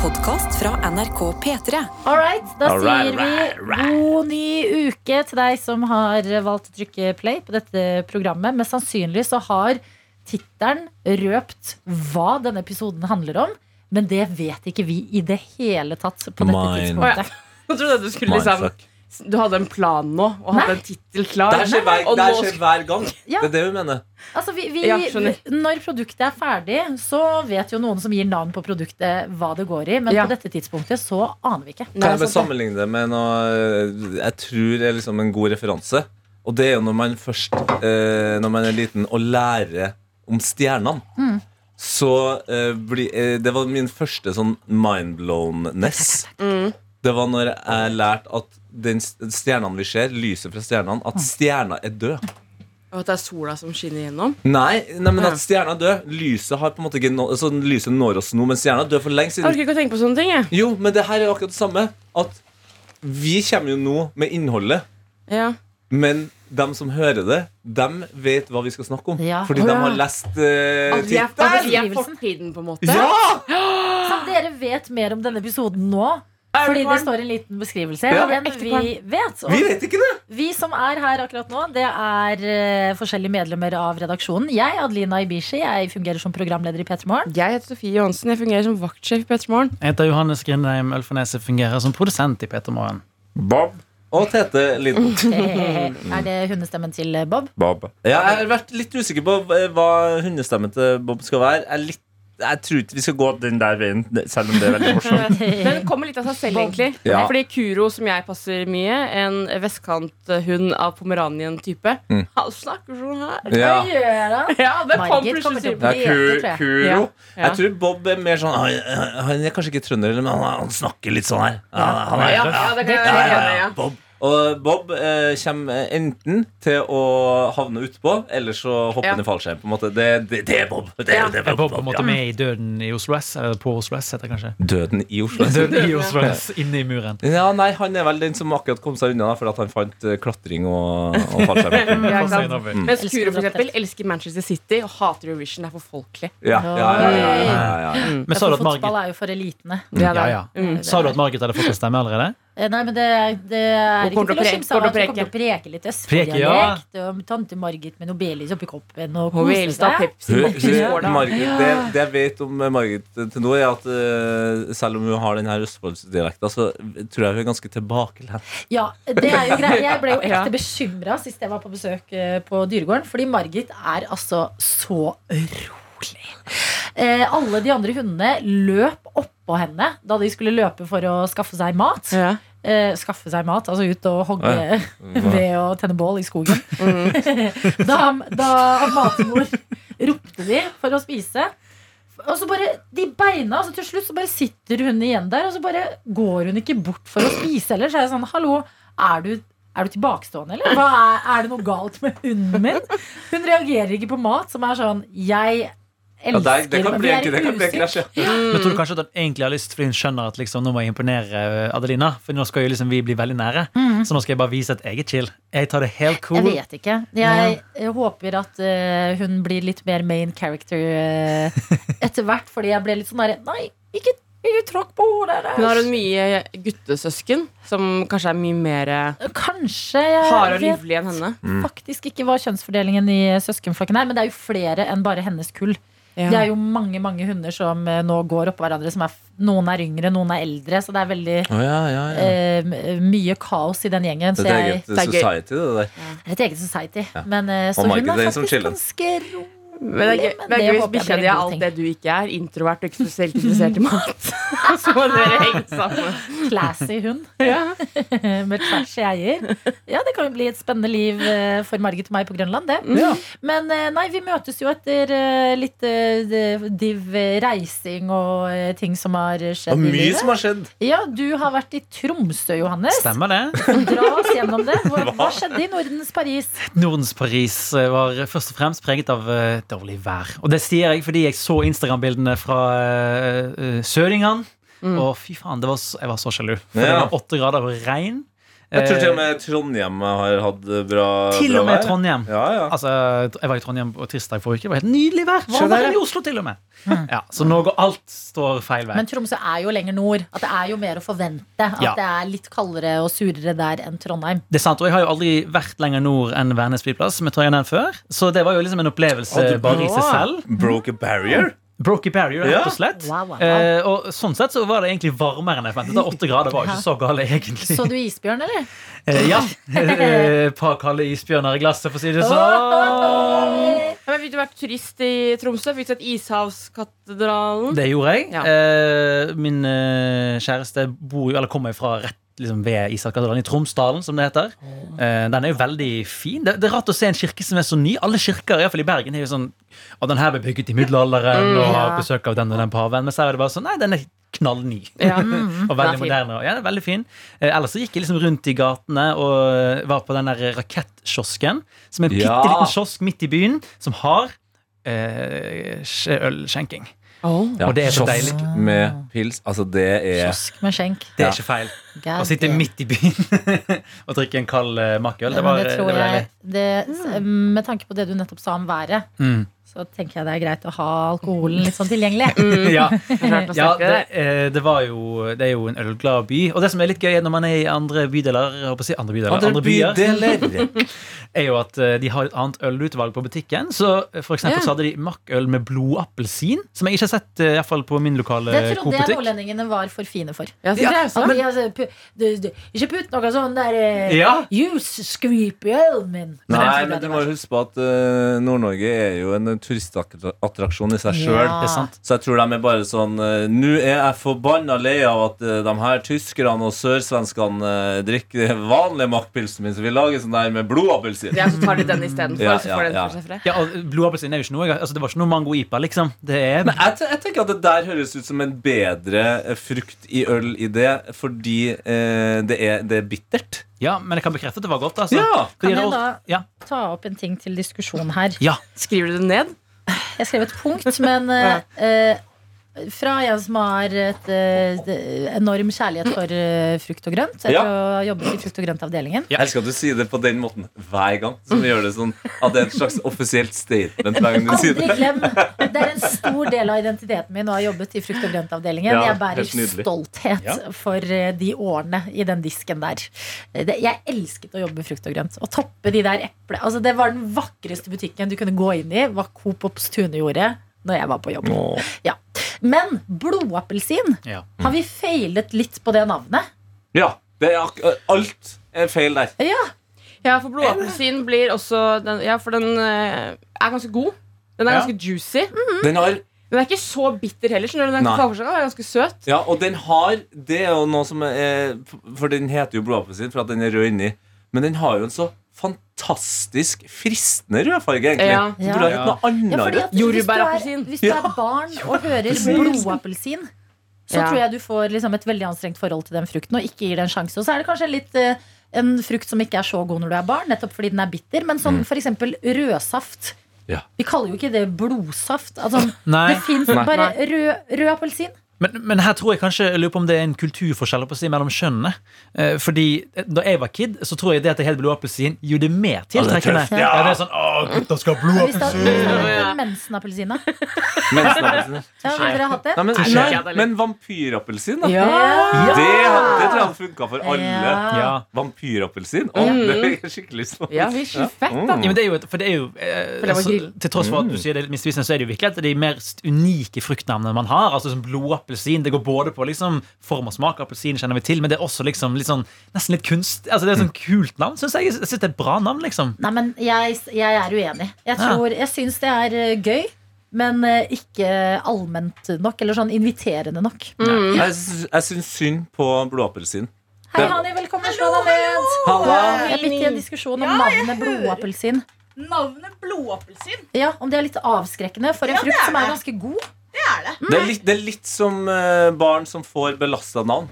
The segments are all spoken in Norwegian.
podkast fra NRK P3. All right, da All right, sier vi right, right. god ny uke til deg som har valgt å trykke play på dette programmet. Mest sannsynlig så har tittelen røpt hva denne episoden handler om. Men det vet ikke vi i det hele tatt på dette Mine. tidspunktet. Jeg trodde du skulle liksom. Du hadde en plan nå og hadde Nei. en tittel klar. Det skjer hver, det skjer hver gang. Ja. Det er det vi mener. Altså, vi, vi, Ja, når produktet er ferdig, så vet jo noen som gir navn på produktet, hva det går i. Men Ja. på dette tidspunktet så aner vi ikke. Kan jeg bare det. sammenligne det med noe jeg tror er liksom en god referanse? Og det er jo når man først eh, Når man er liten og lærer om stjernene. Mm. Så eh, bli, eh, Det var min første sånn mindblowness. Mm. Det var når jeg lærte at den stjernene vi ser, lyset fra stjernene, at stjerna er død. Og at det er sola som skinner gjennom. Nei, nei men at stjerna er død. Lyset har på en måte ikke nå, altså, lyset når oss nå, men stjerna er død for lenge Jeg siden. orker ikke å tenke på sånne ting. Jeg. Jo, men det her er jo akkurat det samme. At vi kommer jo nå med innholdet, Ja. men dem som hører det, dem vet hva vi skal snakke om. Ja. Fordi Å, de har lest uh, altså, vi er, tittelen. vi er fortiden, på en måte. Ja! Så dere vet mer om denne episoden nå. Fordi det står en liten beskrivelse Ja. enn vi vet. Og Vi vet ikke det! vi som er her akkurat nå, det er uh, forskjellige medlemmer av redaksjonen. Jeg, Adelina Ibishi, jeg fungerer som programleder i P3 Morgen. Jeg heter Sofie Johansen. Jeg fungerer som vaktsjef i P3 Morgen. Jeg heter Johannes Grindheim Ølfarnes fungerer som produsent i Peter Morgen. Bob. Og Tete Liden. Er det hundestemmen til Bob? Bob. Ja, jeg har vært litt usikker på hva hundestemmen til Bob skal være. Jeg, er litt, jeg tror ikke vi skal gå den der veien, selv om det er veldig morsomt. Den kommer litt av seg selv, egentlig. Ja. Fordi Kuro, som jeg passer mye, en vestkanthund av pomeranien-type, Mm. han snakker sånn her. Ja. Hva gjør han? Ja, det kom kommer plutselig til å Ja, bli. Kuro. Ja, ja. Jeg tror Bob er mer sånn Han, han er kanskje ikke trønder, men han, han snakker litt sånn her. Ja, han er, Ja, ja, det kan jeg Ja, ja, ja, Ja. Bob. Og Bob eh, kommer enten til å havne utpå, eller så hopper Ja. han i fallskjerm. På en måte. Det, det, det er Bob. Det, Ja. det Er Bob Bob, på en måte ja. med i Døden i Oslo S? Eller på Oslo S, heter det kanskje? Døden i Oslo. Døden i Oslo S, inne i muren. Ja, nei, Han er vel den som akkurat kom seg unna da, fordi at han fant eh, klatring og, og fallskjerm. Ja, over. Mens Elsker Kuro for eksempel, elsker Manchester City og hater Eurovision. Det er for folkelig. Ja, ja, ja, ja, ja, ja, ja. Men at Fotball Margit er jo for elitene. Ja, ja, ja. Mm. Sa du at Margit hadde fått en stemme allerede? Eh, Nei, men det, det er ikke til å skimse kimse av. Hun kommer til å preke litt Preke, ja. Tante Margit med Nobelis oppi koppen og kose seg. Det, det jeg vet om Margit til nå, er at uh, selv om hun har den her Østfoldsdialekta, så tror jeg hun er ganske tilbakelent. Ja, det er jo greit. Jeg ble jo ekte bekymra sist jeg var på besøk eh, på Dyregården, fordi Margit er altså så rolig. Eh, alle de andre hundene løp oppå henne da de skulle løpe for å skaffe seg mat. Ja. Eh, skaffe seg mat, altså ut og hogge Ja. ved å tenne bål i skogen. Mm. da, da matmor ropte de for å spise. Og så bare, de beina, altså Til slutt så bare sitter hun igjen der, og så bare går hun ikke bort for å spise heller. Så er jeg sånn, hallo, er du, er du tilbakestående, eller? Er, er det noe galt med hunden min? Hun reagerer ikke på mat, som er sånn Jeg elsker det, det kan bli er det kan bli en ja. Men tror du kanskje at hun egentlig har lyst fordi hun skjønner at liksom, nå må jeg imponere eh, Adelina? For nå skal jo liksom vi bli veldig nære. Så nå skal jeg bare vise at jeg er chill. Jeg tar det helt cool. Jeg vet ikke. Jeg, jeg håper at uh, hun blir litt mer main character uh, etter hvert. Fordi jeg ble litt sånn derre Nei, ikke, ikke tråkk på henne! Hun har en mye guttesøsken som kanskje er mye mer Kanskje hard og livlig enn henne. faktisk ikke hva kjønnsfordelingen i søskenflokken er. Men det er jo flere enn bare hennes kull. Det er jo mange mange hunder som eh, nå går oppå hverandre. Som er, f- noen er yngre, noen er eldre. Så det er veldig Å, ja, ja, ja. eh, m- mye kaos i den gjengen. Det er jeg, et eget det er gøy. society, det der. det er et eget society. Ja. Men, eh, så Og Margit hun er er den som faktisk chiller. ganske rolig. Men det er gøy, det er gøy hvis bikkja di er alt ting. det du ikke er. Introvert og ikke spesielt interessert i mat. Så må dere henge sammen. Classy hund Ja. med trashy eier. Ja, det kan jo bli et spennende liv eh, for Margit og meg på Grønland, det. Ja. Men eh, nei, vi møtes jo etter eh, litt div reising og ting som har skjedd Og mye som har skjedd. Ja, du har vært i Tromsø, Johannes. Stemmer det? Dra oss gjennom det. Hva, hva skjedde i Nordens Paris? Nordens Paris var først og fremst preget av dårlig vær. Og det sier jeg fordi jeg så Instagram-bildene fra uh, Søringene. Og fy faen, det var så, jeg var så sjalu. For det var åtte grader og regn. Jeg tror Eh, til og med Trondheim har hatt bra vær. Til og med. Trondheim. Ja, ja. Altså, jeg var i Trondheim på tirsdag forrige uke. Det var helt nydelig vær. Varmere enn i Oslo, til og med. Ja, så nå går alt står feil vei. Men Tromsø er jo lenger nord. At det er jo mer å forvente. At Ja. det er litt kaldere og surere der enn Trondheim. Det er sant, og Jeg har jo aldri vært lenger nord enn Værnes flyplass, som jeg tror jeg har nevnt før. Så det var jo liksom en opplevelse bare i seg selv. Broke a barrier. Broke a barrier, rett og slett. Wow, wow, wow. Eh, og sånn sett så var det egentlig varmere enn jeg forventet. Åtte grader var jo ikke så gale, egentlig. Så du isbjørn, eller? Eh, ja. Eh, Et par kalde isbjørner i glasset, for å si det sånn. Ja, men Fikk du vært turist i Tromsø? Fikk du sett Ishavskatedralen? Det gjorde jeg. Ja. Eh, min eh, kjæreste bor jo, eller kommer jo fra rett liksom, ved Isakkatedralen i Tromsdalen, som det heter. Eh, den er jo veldig fin. Det, det er rart å se en kirke som er så ny. Alle kirker i, hvert fall i Bergen er jo sånn Og den her ble bygget i middelalderen og har Ja. besøk av den og den paven. Men så er det bare sånn Nei, den er knallny. Ja. Og veldig er moderne. og- Ja, veldig fin. Eh, ellers så gikk jeg liksom rundt i gatene og eh, var på den der rakettkiosken. Som er en Ja. bitte liten kiosk midt i byen, som har eh, skje- ølskjenking. Oh. Ja, Og det er så kiosk deilig. med pils. Altså, det er Kiosk med skjenk. Det er ikke feil. God Å sitte midt i byen og drikke en kald uh, makkøl, det var, det det var jeg det, Med tanke på det du nettopp sa om været, Mm. Så tenker jeg det er greit å ha alkoholen litt sånn tilgjengelig. Ja, ja det, eh, det var jo Det er jo en ølglad by. Og det som er litt gøy når man er i andre bydeler, jeg håper å si andre bydeler, andre, Andre byer, bydeler. er jo at eh, de har et annet ølutvalg på butikken. Så eh, for eksempel Ja. så hadde de makkøl med blodappelsin, som jeg ikke har sett eh, i hvert fall på min lokale Det trodde jeg nordlendingene var for fine for. Ja, så Ja, det er sånn. De, altså, pu, du, du, ikke putt noe sånn der uh, Ja. juice-skvip i ølen min. Nei, men du må huske på at uh, Nord-Norge er jo en turistattraksjon i seg sjøl. Ja. Så jeg tror de er bare sånn eh, Nå er jeg forbanna lei av at eh, de her tyskerne og sørsvenskene eh, drikker vanlig makkpilsen min, så vi lager sånn der med blodappelsin. Ja, så tar de den istedenfor. Ja, så får ja, den for seg. Ja, og Blodappelsin er jo ikke noe altså, Det var ikke noe mango-ipa, liksom. Det er Men jeg, jeg tenker at det der høres ut som en bedre frukt i øl i det, fordi eh, det, er, det er bittert. Ja, men jeg kan bekrefte at det var godt. Altså. Ja. Kan jeg da ja. ta opp en ting til diskusjon her? ja. Skriver du det ned? Jeg skrev et punkt, men ja. eh, fra en som har et eh, enorm kjærlighet for eh, frukt og grønt. Etter Ja. å ha jobbet i frukt- og grøntavdelingen. Jeg elsker at du sier det på den måten hver gang. Som gjør det sånn At det er et slags offisielt statement hver gang du sier Aldri det. glem! Det er en stor del av identiteten min å ha jobbet i frukt- og grøntavdelingen. Ja, jeg bærer nydelig. stolthet Ja. for eh, de årene i den disken der. Det, jeg elsket å jobbe med frukt og grønt. Å toppe de der eple... Altså, det var den vakreste butikken du kunne gå inn i. Hva Coop Ops Tune gjorde når jeg var på jobb. Ja. Men blodappelsin, Ja. har vi feilet litt på det navnet? Ja. Det er ak alt er feil der. Ja, Ja, for blodappelsin blir også den, Ja, for den er ganske god. Den er Ja. ganske juicy. Den har Den er ikke så bitter heller. skjønner du? Den er ganske søt. Ja, og den har Det er jo noe som er For den heter jo blodappelsin for at den er rød inni. Men den har jo en så fantastisk fristende rødfarge, egentlig. Ja. Så burde ha noe annet. at hvis du, er, hvis du er barn og hører blodappelsin, så Ja. tror jeg du får liksom et veldig anstrengt forhold til den frukten og ikke gir det en sjanse. Og så er det kanskje litt eh, en frukt som ikke er så god når du er barn, nettopp fordi den er bitter. Men sånn for eksempel rødsaft. Ja. Vi kaller jo ikke det blodsaft. Altså, Nei. det fins Nei. bare rød, rød appelsin. Men, men her tror jeg kanskje jeg lurer på om det er en kulturforskjell på å si, mellom kjønnene. Eh, fordi eh, Da jeg var kid, så tror jeg det at det het blodappelsin gjorde det mer tiltrekkende. tøft, Ja. ja. det er sånn, å, gutter skal ha blodappelsin! hadde mensenappelsin, da. Ja, dere ha hatt det? Nei, men, Nei, det er men vampyrappelsin, da. Ja. Det, det tror jeg funka for alle. Ja. Ja. Vampyrappelsin? Å, det fikk jeg skikkelig lyst på. Ja, fett, da. Ja, men det er jo, for det er jo eh, det altså. Til tross for at du sier det er litt misvisende, så er det jo virkelig at det er de mest unike fruktnavnene man har. Altså som Blodappelsin. Det går både på liksom form og smak. Appelsin kjenner vi til, men det er også liksom litt sånn nesten litt kunst. Altså Det er et sånn kult navn, syns jeg. Jeg synes det er et bra navn, liksom. Nei, men jeg, jeg er uenig. Jeg, Ja. tror, jeg syns det er eh, gøy, men eh, ikke allment nok. Eller sånn inviterende nok. Jeg, sy- jeg syns synd på blåappelsin. Hei, Hani, velkommen. Slå deg ned. Halla. Jeg er midt i en diskusjon om Ja, navnet blåappelsin. Navnet blåappelsin? Ja, Om det er litt avskrekkende for en Ja, frukt som er ganske god. Det er det. Det er litt, det er litt som eh, barn som får belasta navn.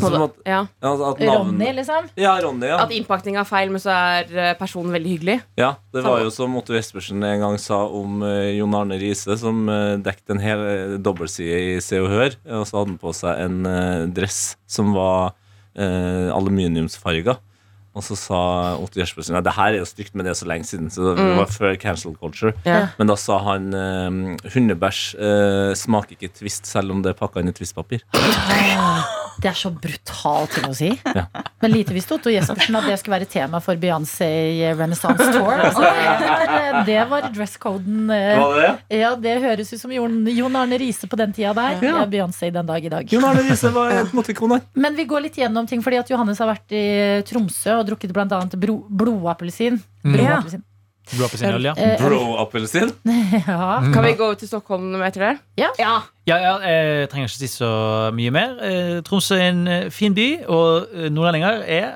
Som at, Ja. altså at navn, Ronny, liksom. Ja, Ronny. Ja. At innpakninga er feil, men så er eh, personen veldig hyggelig. ja, Det var jo som Otto Espersen en gang sa om eh, Jon Arne Riise, som uh, dekket en hel uh, dobbeltside i Se og Hør. Og så hadde han på seg en eh, dress som var uh, aluminiumsfarga. Og så sa Otto Jespersen at det her er jo stygt, men det er så lenge siden. Så det var før cancel culture. Ja. Men da sa han eh, hundebæsj eh, smaker ikke twist selv om det er pakka inn i twistpapir. Det er så brutalt ting å si. Ja. Men lite visste Otto Jespersen at det skulle være tema for Beyoncé Renaissance Tour. Altså, det, var dresscoden. eh? Ja, det høres ut som Jon, Arne Riise på den tida der. Ja. Ja. Beyoncé den dag i dag. Jon Arne Riise var et moteikon her. Men vi går litt gjennom ting, fordi at Johannes har vært i Tromsø og drukket bl.a. blodappelsin. Blodappelsin. Blåappelsinøl, ja. Eh, Bro-appelsin. ja. Kan vi gå til Stockholm etter det? Ja. ja. Ja, ja, jeg trenger ikke si så mye mer. Eh, Tromsø er en eh, fin by, og eh, nordlendinger er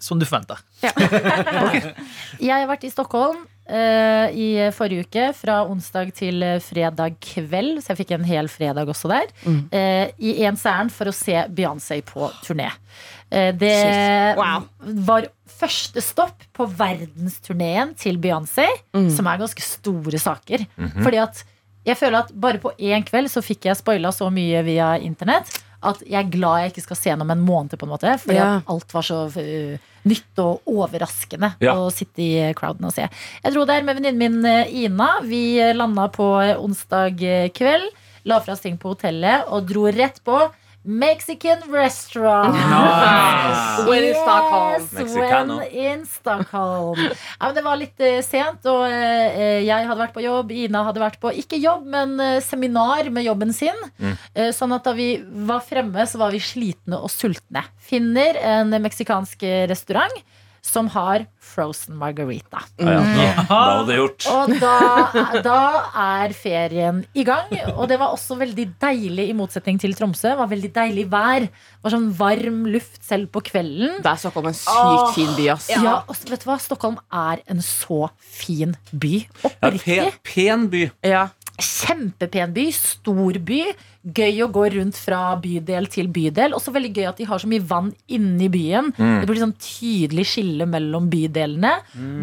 som du forventer. Jeg har vært i Stockholm uh, i forrige uke, fra onsdag til eh, fredag kveld. Så jeg fikk en hel fredag også der. Mm. Uh, I ens ærend for å se Beyoncé på turné. Uh, det. Wow. var første stopp på verdensturneen til Beyoncé, Mm. som er ganske store saker. Fordi at jeg føler at bare på én kveld så fikk jeg spoila så mye via internett at jeg er glad jeg ikke skal se noe om en måned, på en måte. Fordi Ja. at alt var så uh, nytt og overraskende Ja. å sitte i crowden og se. Jeg dro der med venninnen min eh, Ina. Vi landa på eh, onsdag eh, kveld. La fra oss ting på hotellet og dro rett på Mexican restaurant. When in Stockholm. Mexicano. when in Stockholm. Ja, men det var litt uh, sent, og uh, jeg hadde vært på jobb. Ina hadde vært på ikke jobb, men uh, seminar med jobben sin. Eh, sånn at da vi var fremme, så var vi slitne og sultne. Finner en meksikansk restaurant som har frozen margarita. Ja, ja, da, da var det gjort. Og da, da er ferien i gang. Og det var også veldig deilig, i motsetning til Tromsø. Det var veldig deilig vær. Det var sånn varm luft selv på kvelden. Det er Stockholm en sykt fin by, ass. Ja, og vet du hva? Stockholm er en så fin by. Ja, pen, pen by. Ja. Kjempepen by. Stor by. Gøy å gå rundt fra bydel til bydel. Også veldig gøy at de har så mye vann inni byen. Det blir sånn tydelig skille mellom bydelene.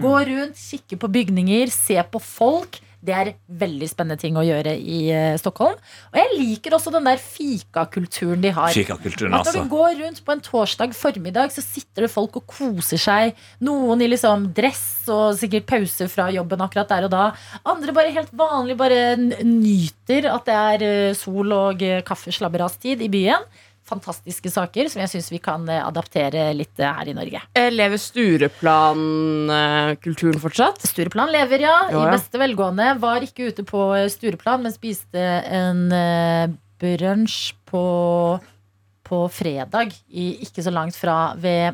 Gå rundt, kikke på bygninger, se på folk. Det er veldig spennende ting å gjøre i eh, Stockholm. Og jeg liker også den der fikakulturen de har. Kikakulturen, At når altså. du går rundt på en torsdag formiddag, så sitter det folk og koser seg. Noen i liksom dress og sikkert pause fra jobben akkurat der og da. Andre bare helt vanlig bare n- nyter at det er eh, sol og eh, kaffeslabberas-tid i byen. Fantastiske saker som jeg syns vi kan eh, adaptere litt eh, her i Norge. Eh, Lever Stureplan-kulturen fortsatt? Stureplan lever, ja. Jo, ja. I beste velgående. Var ikke ute på Stureplan, men spiste en brunsj på, på fredag. I, ikke så langt fra ved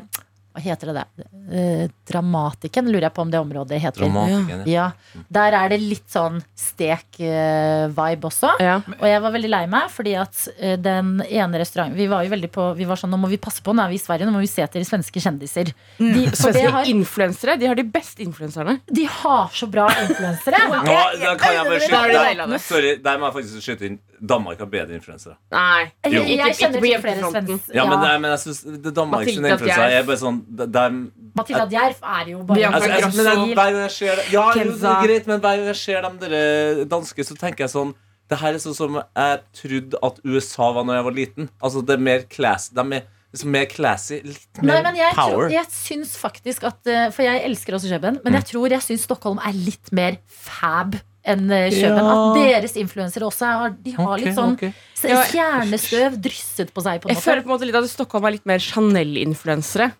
Hva heter det der? Eh, Dramatiken, lurer jeg på om det området heter. Dramatiken, ja. Ja, Der er det litt sånn stek-vibe også. Ja. Og jeg var veldig lei meg, fordi at eh, den ene restauranten Vi var jo veldig på Vi var sånn, nå må vi passe på, nå er vi i Sverige, nå må vi se etter svenske kjendiser. De, for det Svenske har, influensere de har de beste influenserne. de har så bra influensere. Nå, da kan jeg bare det skyte det. Sorry, der må jeg faktisk skyte inn. Danmark har bedre influensere. Nei. Jo. Jeg, jeg kjenner til flere hjemmefronten. Ja, men, nei, men jeg synes det sine influensere er bare sånn det- det er- Matilda Djerf er jo bare Altså, jeg, men jeg, hver gang jeg ser Ja, jo, det er greit, men hver gang jeg ser de dere danske, så tenker jeg sånn Det her er sånn som jeg trodde at USA var når jeg var liten. Altså, det er mer class. De er liksom mer classy. Litt mer Nei, men jeg, tror, jeg syns faktisk at eh, For jeg elsker også Kjøben, men jeg Mm. tror jeg syns Stockholm er litt mer fab enn Kjøben. Ja. At deres influensere også har, de har okay, litt sånn okay. kjernestøv drysset på seg. på en Jeg føler på en måte litt at Stockholm er litt mer Chanel-influensere.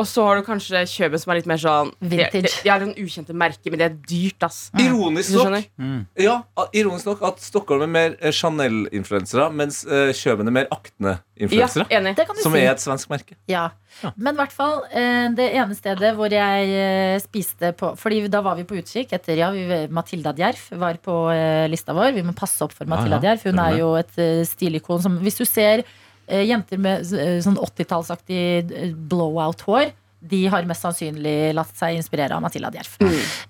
Og så har du kanskje Kjøben som er litt mer sånn Vintage. De, de, har den ukjente merke, men det er dyrt, ass. Ironisk nok, mm. ja, ironisk nok at Stockholm er mer eh, Chanel-influensere, mens uh, Kjøben er mer Ja, Akne-influensere. du som si. er et svensk merke. Ja. Men i hvert fall eh, det ene stedet hvor jeg spiste på Fordi da var vi på utkikk etter ja, vi, Matilda Djerf var på lista vår. Vi må passe opp for Matilda Ja, ja. Djerf. Hun er jo et stilikon som Hvis du ser jenter med eh, sånn 80-tallsaktig eh, blowout-hår de har mest sannsynlig latt seg inspirere av Matilda Djerf.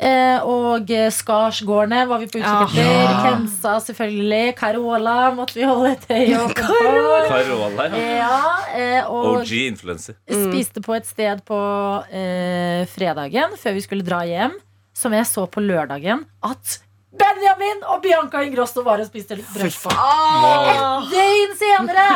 Eh, og eh, Skarsgårdene var vi på utkikk Ja. etter. Kensa selvfølgelig. Carola måtte vi holde et øye åpent. Carola, ja. Ja, eh, og OG-influencer. spiste på et sted på eh, fredagen før vi skulle dra hjem, som jeg så på lørdagen at Benjamin og Bianca Ingrosso var og spiste brød på. Et døgn senere!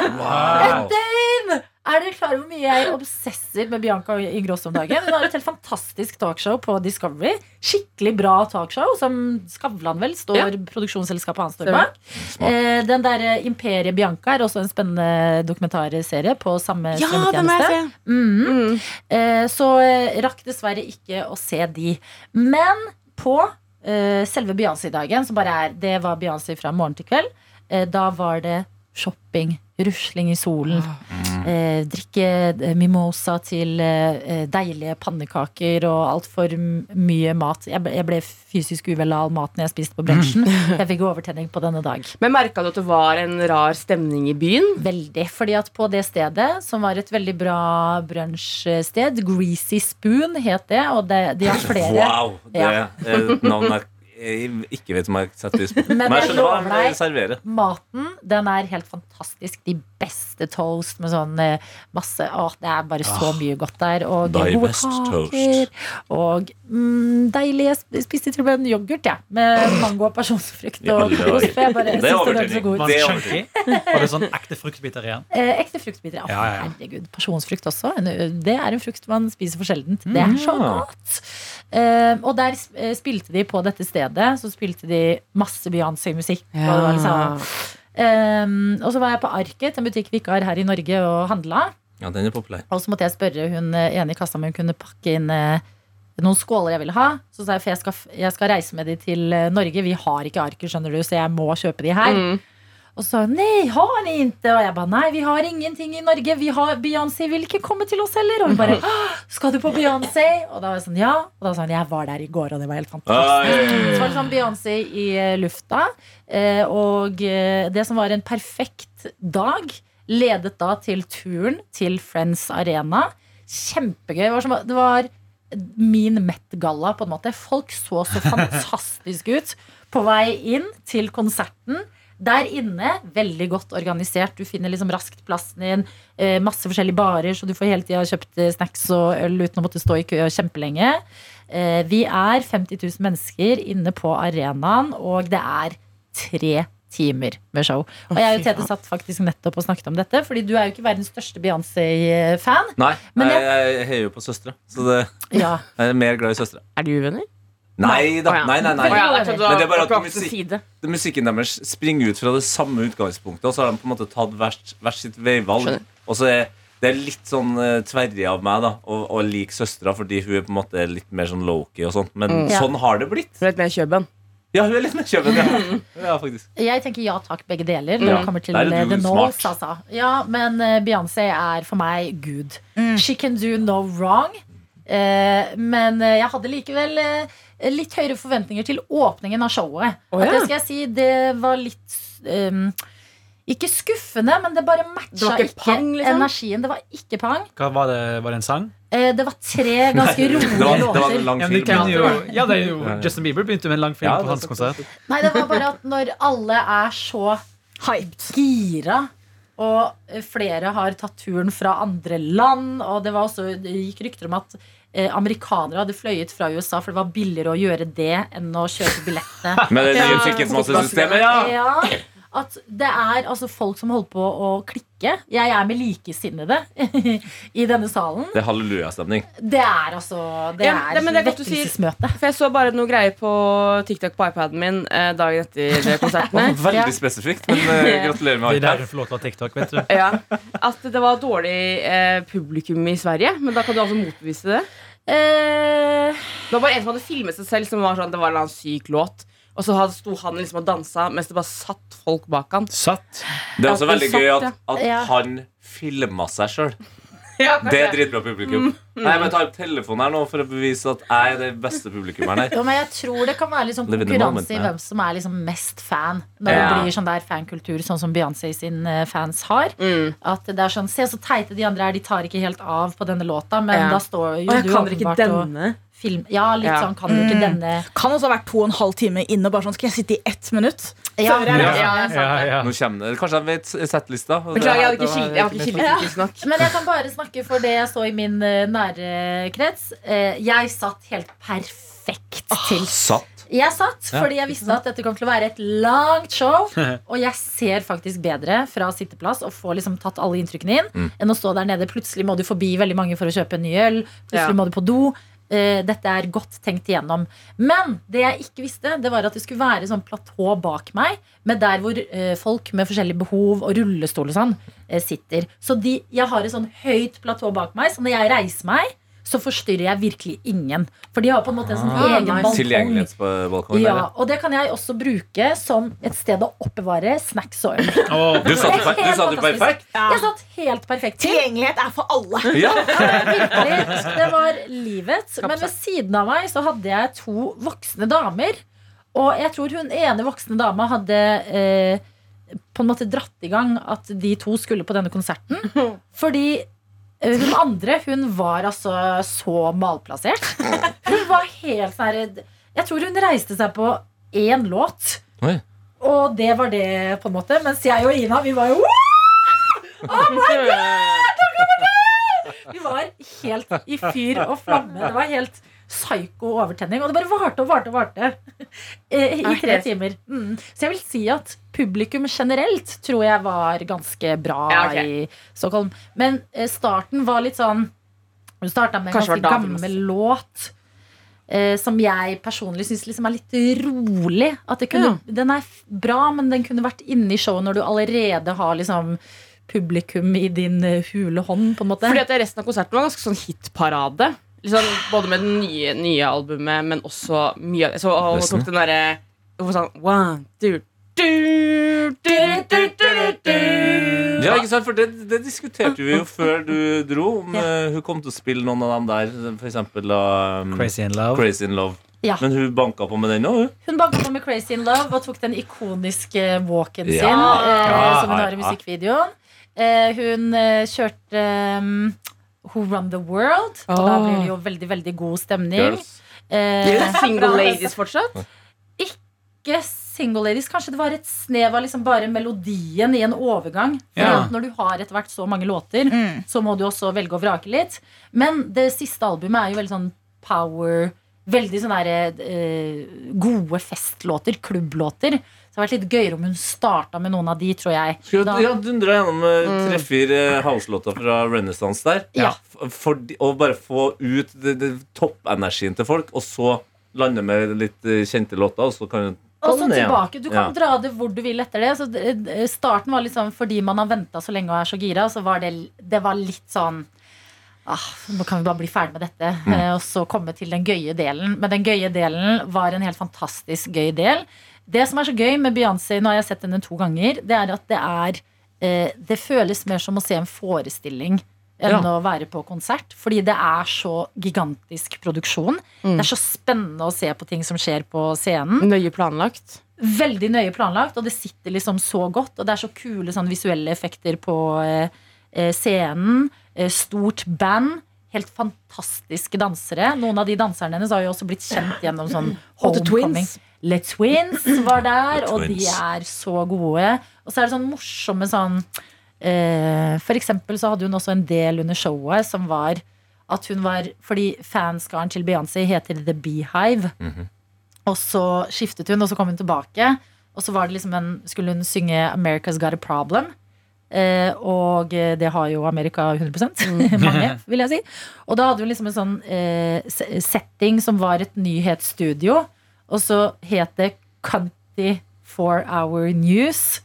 Et døgn Er dere klar over hvor mye jeg obsesser med Bianca Ingrosso om dagen? Hun har et helt fantastisk talkshow på Discovery. Skikkelig bra talkshow, som Skavlan vel står Ja. produksjonsselskapet hans står bak. Eh, den der Imperiet Bianca er også en spennende dokumentarserie på samme Ja, strømmetjeneste. Mhm. Mm. Eh, så eh, rakk dessverre ikke å se de. Men på selve Beyoncé-dagen, som bare er Det var Beyoncé fra morgen til kveld. Eh, da var det shopping, rusling i solen. Eh, drikke eh, mimosa til eh, eh, deilige pannekaker og altfor mye mat. Jeg ble, jeg ble fysisk uvel av all maten jeg spiste på brunsjen. Jeg fikk overtenning på denne dag. Men merka du at det var en rar stemning i byen? Veldig. fordi at på det stedet, som var et veldig bra brunsjsted, Greasy Spoon het det, og det, de har flere. Wow! Det Ja. er et navn jeg ikke vet om jeg setter pris på. Men Men jeg jeg skjønner hva lover deg- Maten den er helt fantastisk. De beste toast med sånn eh, masse Å, det er bare så mye godt der. Og gode kaker. toast. Og mm, deilig Jeg spiste til og med en yoghurt, ja, Med mango og pasjonsfrukt I og ost. for Jeg bare Det er synes den er så god. Det? Var det sånn ekte fruktbiter igjen? Eh, ekte fruktbiter. Ja, ja, ja. herregud. Pasjonsfrukt også. Det er en frukt man spiser for sjeldent. Det er så Ja. godt. Eh, og der eh, spilte de på dette stedet Så spilte de masse Beyoncé-musikk. og liksom- um, og så var jeg på Arket, en butikk vi ikke har her i Norge, og handla. Ja, den er populær. Og så måtte jeg spørre hun eh, ene i kassa om hun kunne pakke inn eh, noen skåler jeg ville ha. Så sa jeg for jeg skal, jeg skal reise med de til eh, Norge. Vi har ikke arker, skjønner du, så jeg må kjøpe de her. Mm. Og så nei, har ni ikke? Og jeg ba nei, vi har ingenting i Norge. Vi har Beyoncé vil ikke komme til oss heller. Og hun bare skal du på Beyoncé? Og da var jeg sånn ja. Og da sa hun jeg var der i går, og det var helt fantastisk. Oi. Så var det sånn Beyoncé i eh, lufta. eh, Og eh, det som var en perfekt dag, ledet da til turen til Friends Arena. Kjempegøy. Det var, som, det var min Met-galla, på en måte. Folk så så fantastisk ut på vei inn til konserten. Der inne, veldig godt organisert. Du finner liksom raskt plassen din. Eh, masse forskjellige barer, så du får hele tida kjøpt eh, snacks og øl uten å måtte stå i kø kjempelenge. Eh, vi er 50 000 mennesker inne på arenaen, og det er tre timer med show. Og jeg og Tete satt faktisk nettopp og snakket om dette, fordi du er jo ikke verdens største Beyoncé-fan. Nei, Men jeg, jeg heier jo på søstre. Så det, Ja. jeg er mer glad i søstre. Er du uvenner? Nei da. Nei, nei, nei. Men det er bare at musikk- side. Musikken deres springer ut fra det samme utgangspunktet, og så har de på en måte tatt hvert, hvert sitt veivalg. Og så er det er litt sånn uh, tverrig av meg da å, å like søstera, fordi hun er på en måte litt mer sånn low-key og sånn. Men Mm. Ja. sånn har det blitt. Hun er litt mer Kjøben. Ja, hun er litt mer kjøben, ja. ja faktisk. Jeg tenker ja takk, begge deler. Når Ja. det kommer til Der er eh, du The smart. Knowles, altså. Ja, men uh, Beyoncé er for meg Gud. Mm. She can do no wrong. Uh, men eh, jeg hadde likevel eh, litt høyere forventninger til åpningen av showet. Å, At det skal jeg si, det var litt um, Ikke skuffende, men det bare matcha Det ikke ikke, pang, liksom? energien. Det var ikke pang. Hva var det, var det en sang? Eh, det var tre ganske rolige var, det var låter. Ja, det jo, ja, det er jo Ja, ja. Justin Bieber begynte med en lang film Ja, på hans konsert. Nei, det var bare at når alle er så Hyped. gira, og eh, flere har tatt turen fra andre land, og det, var også, det gikk rykter om at eh, amerikanere hadde fløyet fra USA, for det var billigere å gjøre det enn å kjøpe billettene. Med det nye Ja. ja! Ja, at det er altså folk som holder på å klikke. Jeg er med likesinnede i denne salen. Det er hallelujastemning. Det er altså Det Ja, er det- er vekkelsesmøte. For jeg så bare noe greier på TikTok på iPaden min eh, dagen etter konsertene. Veldig Ja. spesifikt, men eh, gratulerer Det med er der iPad. til å ha TikTok, vet du. Ja, At det var dårlig eh, publikum i Sverige. Men da kan du altså motbevise det. Eh, Det var bare en som hadde filmet seg selv, som var sånn, det var en eller annen syk låt. Og så sto han liksom og dansa mens det bare satt folk bak han. Satt. Det er også veldig er gøy at, at Ja. han filma seg sjøl. Ja, Det er dritbra publikum. Nei, men Jeg tar opp telefonen her nå for å bevise at jeg er det beste publikummeren her. jo, men jeg tror det kan være moment, konkurranse i hvem som er liksom mest fan. Når Ja. det blir sånn der fankultur, sånn som Beyoncé sin eh, fans har. Mm. At det er sånn, Se så teite de andre er, de tar ikke helt av på denne låta. Men Ja. da står jo Og jeg du kan ikke åpenbart og denne. film Ja, litt Ja. sånn kan du ikke Mm. denne Kan også ha vært to og en halv time inne. Bare sånn, Skal jeg sitte i ett minutt? Ja, ja, Ja, Ja, ja. Nå kommer det Kanskje jeg vet settlista. Beklager, jeg har ikke kildefokus nok. Men jeg kan bare snakke for det jeg så i min eh, nære krets. Eh, jeg satt helt perfekt til. Satt. Jeg satt fordi jeg visste at dette kom til å være et langt show. Og jeg ser faktisk bedre fra sitteplass og får liksom tatt alle inntrykkene inn Mm. enn å stå der nede. Plutselig må du forbi veldig mange for å kjøpe en ny øl. Plutselig må du på do. Eh, dette er godt tenkt igjennom. Men det jeg ikke visste, det var at det skulle være sånn platå bak meg, med der hvor eh, folk med forskjellige behov og rullestol og sånn eh, sitter. Så de, jeg har et sånn høyt platå bak meg, så når jeg reiser meg, så forstyrrer jeg virkelig ingen. For de har på en måte en sånn Ah, egen balkong. Tilgjengelighetsbalkong. Ja, og det kan jeg også bruke som et sted å oppbevare snacks og øl. Oh, Du satt, du satt perfekt. Jeg satt helt perfekt. Tilgjengelighet er for alle. Ja. Virkelig. Det var livet. Men ved siden av meg så hadde jeg to voksne damer. Og jeg tror hun ene voksne dama hadde eh, på en måte dratt i gang at de to skulle på denne konserten. Fordi hun andre hun var altså så malplassert. Hun var helt sånn Jeg tror hun reiste seg på én låt. Oi. Og det var det, på en måte. Mens jeg og Ina, vi var jo Oh my god! Vi var helt i fyr og flamme. Det var helt psyko overtenning. Og det bare varte og varte og varte i tre timer. Mm. Så jeg vil si at publikum generelt tror jeg var ganske bra Ja, okay. i Stockholm. Men eh, starten var litt sånn Hun starta med en Kanskje ganske gammel låt. Eh, som jeg personlig syns liksom er litt rolig. Kunne, Den er bra, men den kunne vært inne i showet når du allerede har liksom publikum i din eh, hule hånd. på en måte Fordi at resten av konserten var ganske sånn hitparade. Liksom, både med det nye, nye albumet, men også mye av Så og hun tok den derre Hun sa sånn One, two, du, du, du, du, du. Ja, ikke sant? For det, det diskuterte vi jo før du dro. Om ja. hun kom til å spille noen av dem der. For eksempel um, Crazy in love. Crazy in Love. Ja. Men hun banka på med den òg, hun. Hun banka på med Crazy in Love og tok den ikoniske walken Ja. sin, eh, Ja, som hun har i musikkvideoen. Eh, hun eh, kjørte um, Who Run The World, og da blir det jo veldig veldig god stemning. Girls. Eh, Single ladies fortsatt? ikke single ladies. Kanskje det var et snev av liksom bare melodien i en overgang. For Ja. Når du har etter hvert så mange låter, Mm. så må du også velge å vrake litt. Men det siste albumet er jo veldig sånn power Veldig sånne der, eh, gode festlåter, klubblåter. Det har vært litt gøyere om hun starta med noen av de, tror jeg. Skulle Da- ja, dundra gjennom uh, tre-fire house-låter fra Renaissance der. Ja. For, og bare få ut det, det, toppenergien til folk, og så lande med litt eh, kjente låter, og så kan hun Og så tilbake. Du kan Ja. dra det hvor du vil etter det. Så eh, starten var liksom fordi man har venta så lenge og er så gira, så var det, det var litt sånn Ah, nå kan vi bare bli ferdig med dette, Mm. eh, og så komme til den gøye delen. Men den gøye delen var en helt fantastisk gøy del. Det som er så gøy med Beyoncé, nå har jeg sett henne to ganger, det er at det er eh, Det føles mer som å se en forestilling enn Ja. å være på konsert. Fordi det er så gigantisk produksjon. Mm. Det er så spennende å se på ting som skjer på scenen Nøye planlagt. veldig nøye planlagt, og det sitter liksom så godt. Og det er så kule sånn visuelle effekter på eh, eh, scenen. Eh, stort band. Helt fantastiske dansere. Noen av de danserne hennes har jo også blitt kjent gjennom sånn Homecoming. Twins. Le Twins var der, The og de er så gode. Og så er det sånn morsomme sånn eh, For eksempel så hadde hun også en del under showet som var at hun var Fordi fanskaren til Beyoncé heter The Beehive. Og så skiftet hun, og så kom hun tilbake. Og så var det liksom en, skulle hun synge 'America's Got a Problem'. Eh, og det har jo Amerika 100% Mange, vil jeg si. Og da hadde hun liksom en sånn eh, setting som var et nyhetsstudio. Og så het det Country for Our News.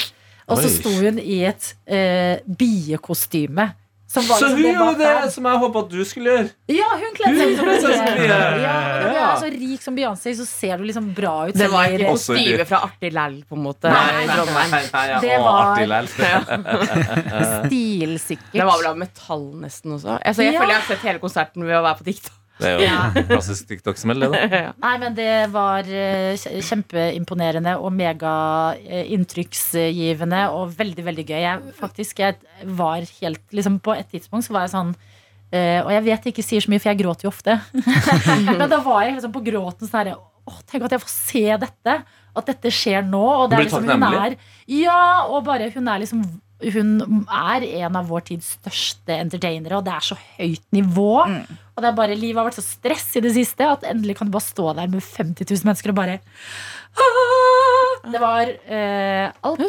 Og så sto hun i et eh, biekostyme. Som var Så liksom hun gjorde det som jeg håpa at du skulle gjøre. Ja, hun kledde seg som bie. Ja, når du er så rik som Beyoncé, så ser du liksom bra ut. Det var ikke kostyme fra Artig Læll, på en måte. Nei, nei, nei, Trondheim. Det var- artig lell. Stilsikkert. Det var vel av metall nesten også. Altså, jeg Ja. føler jeg har sett hele konserten ved å være på TikTok. Det er jo klassisk TikTok-smell, det, da. Nei, men det var eh, kjempeimponerende og mega eh, og veldig, veldig gøy. Jeg, faktisk, jeg var helt liksom På et tidspunkt så var jeg sånn eh, Og jeg vet jeg ikke sier så mye, for jeg gråter jo ofte. men da var jeg liksom på gråten sånn herre Åh, tenk at jeg får se dette. At dette skjer nå. Og det er liksom, hun er, ja, og bare hun er liksom Hun er en av vår tids største entertainere, og det er så høyt nivå. Og det er bare Livet har vært så stress i det siste at endelig kan du bare stå der med 50 000 mennesker og bare «Ah!» Det var eh, alt.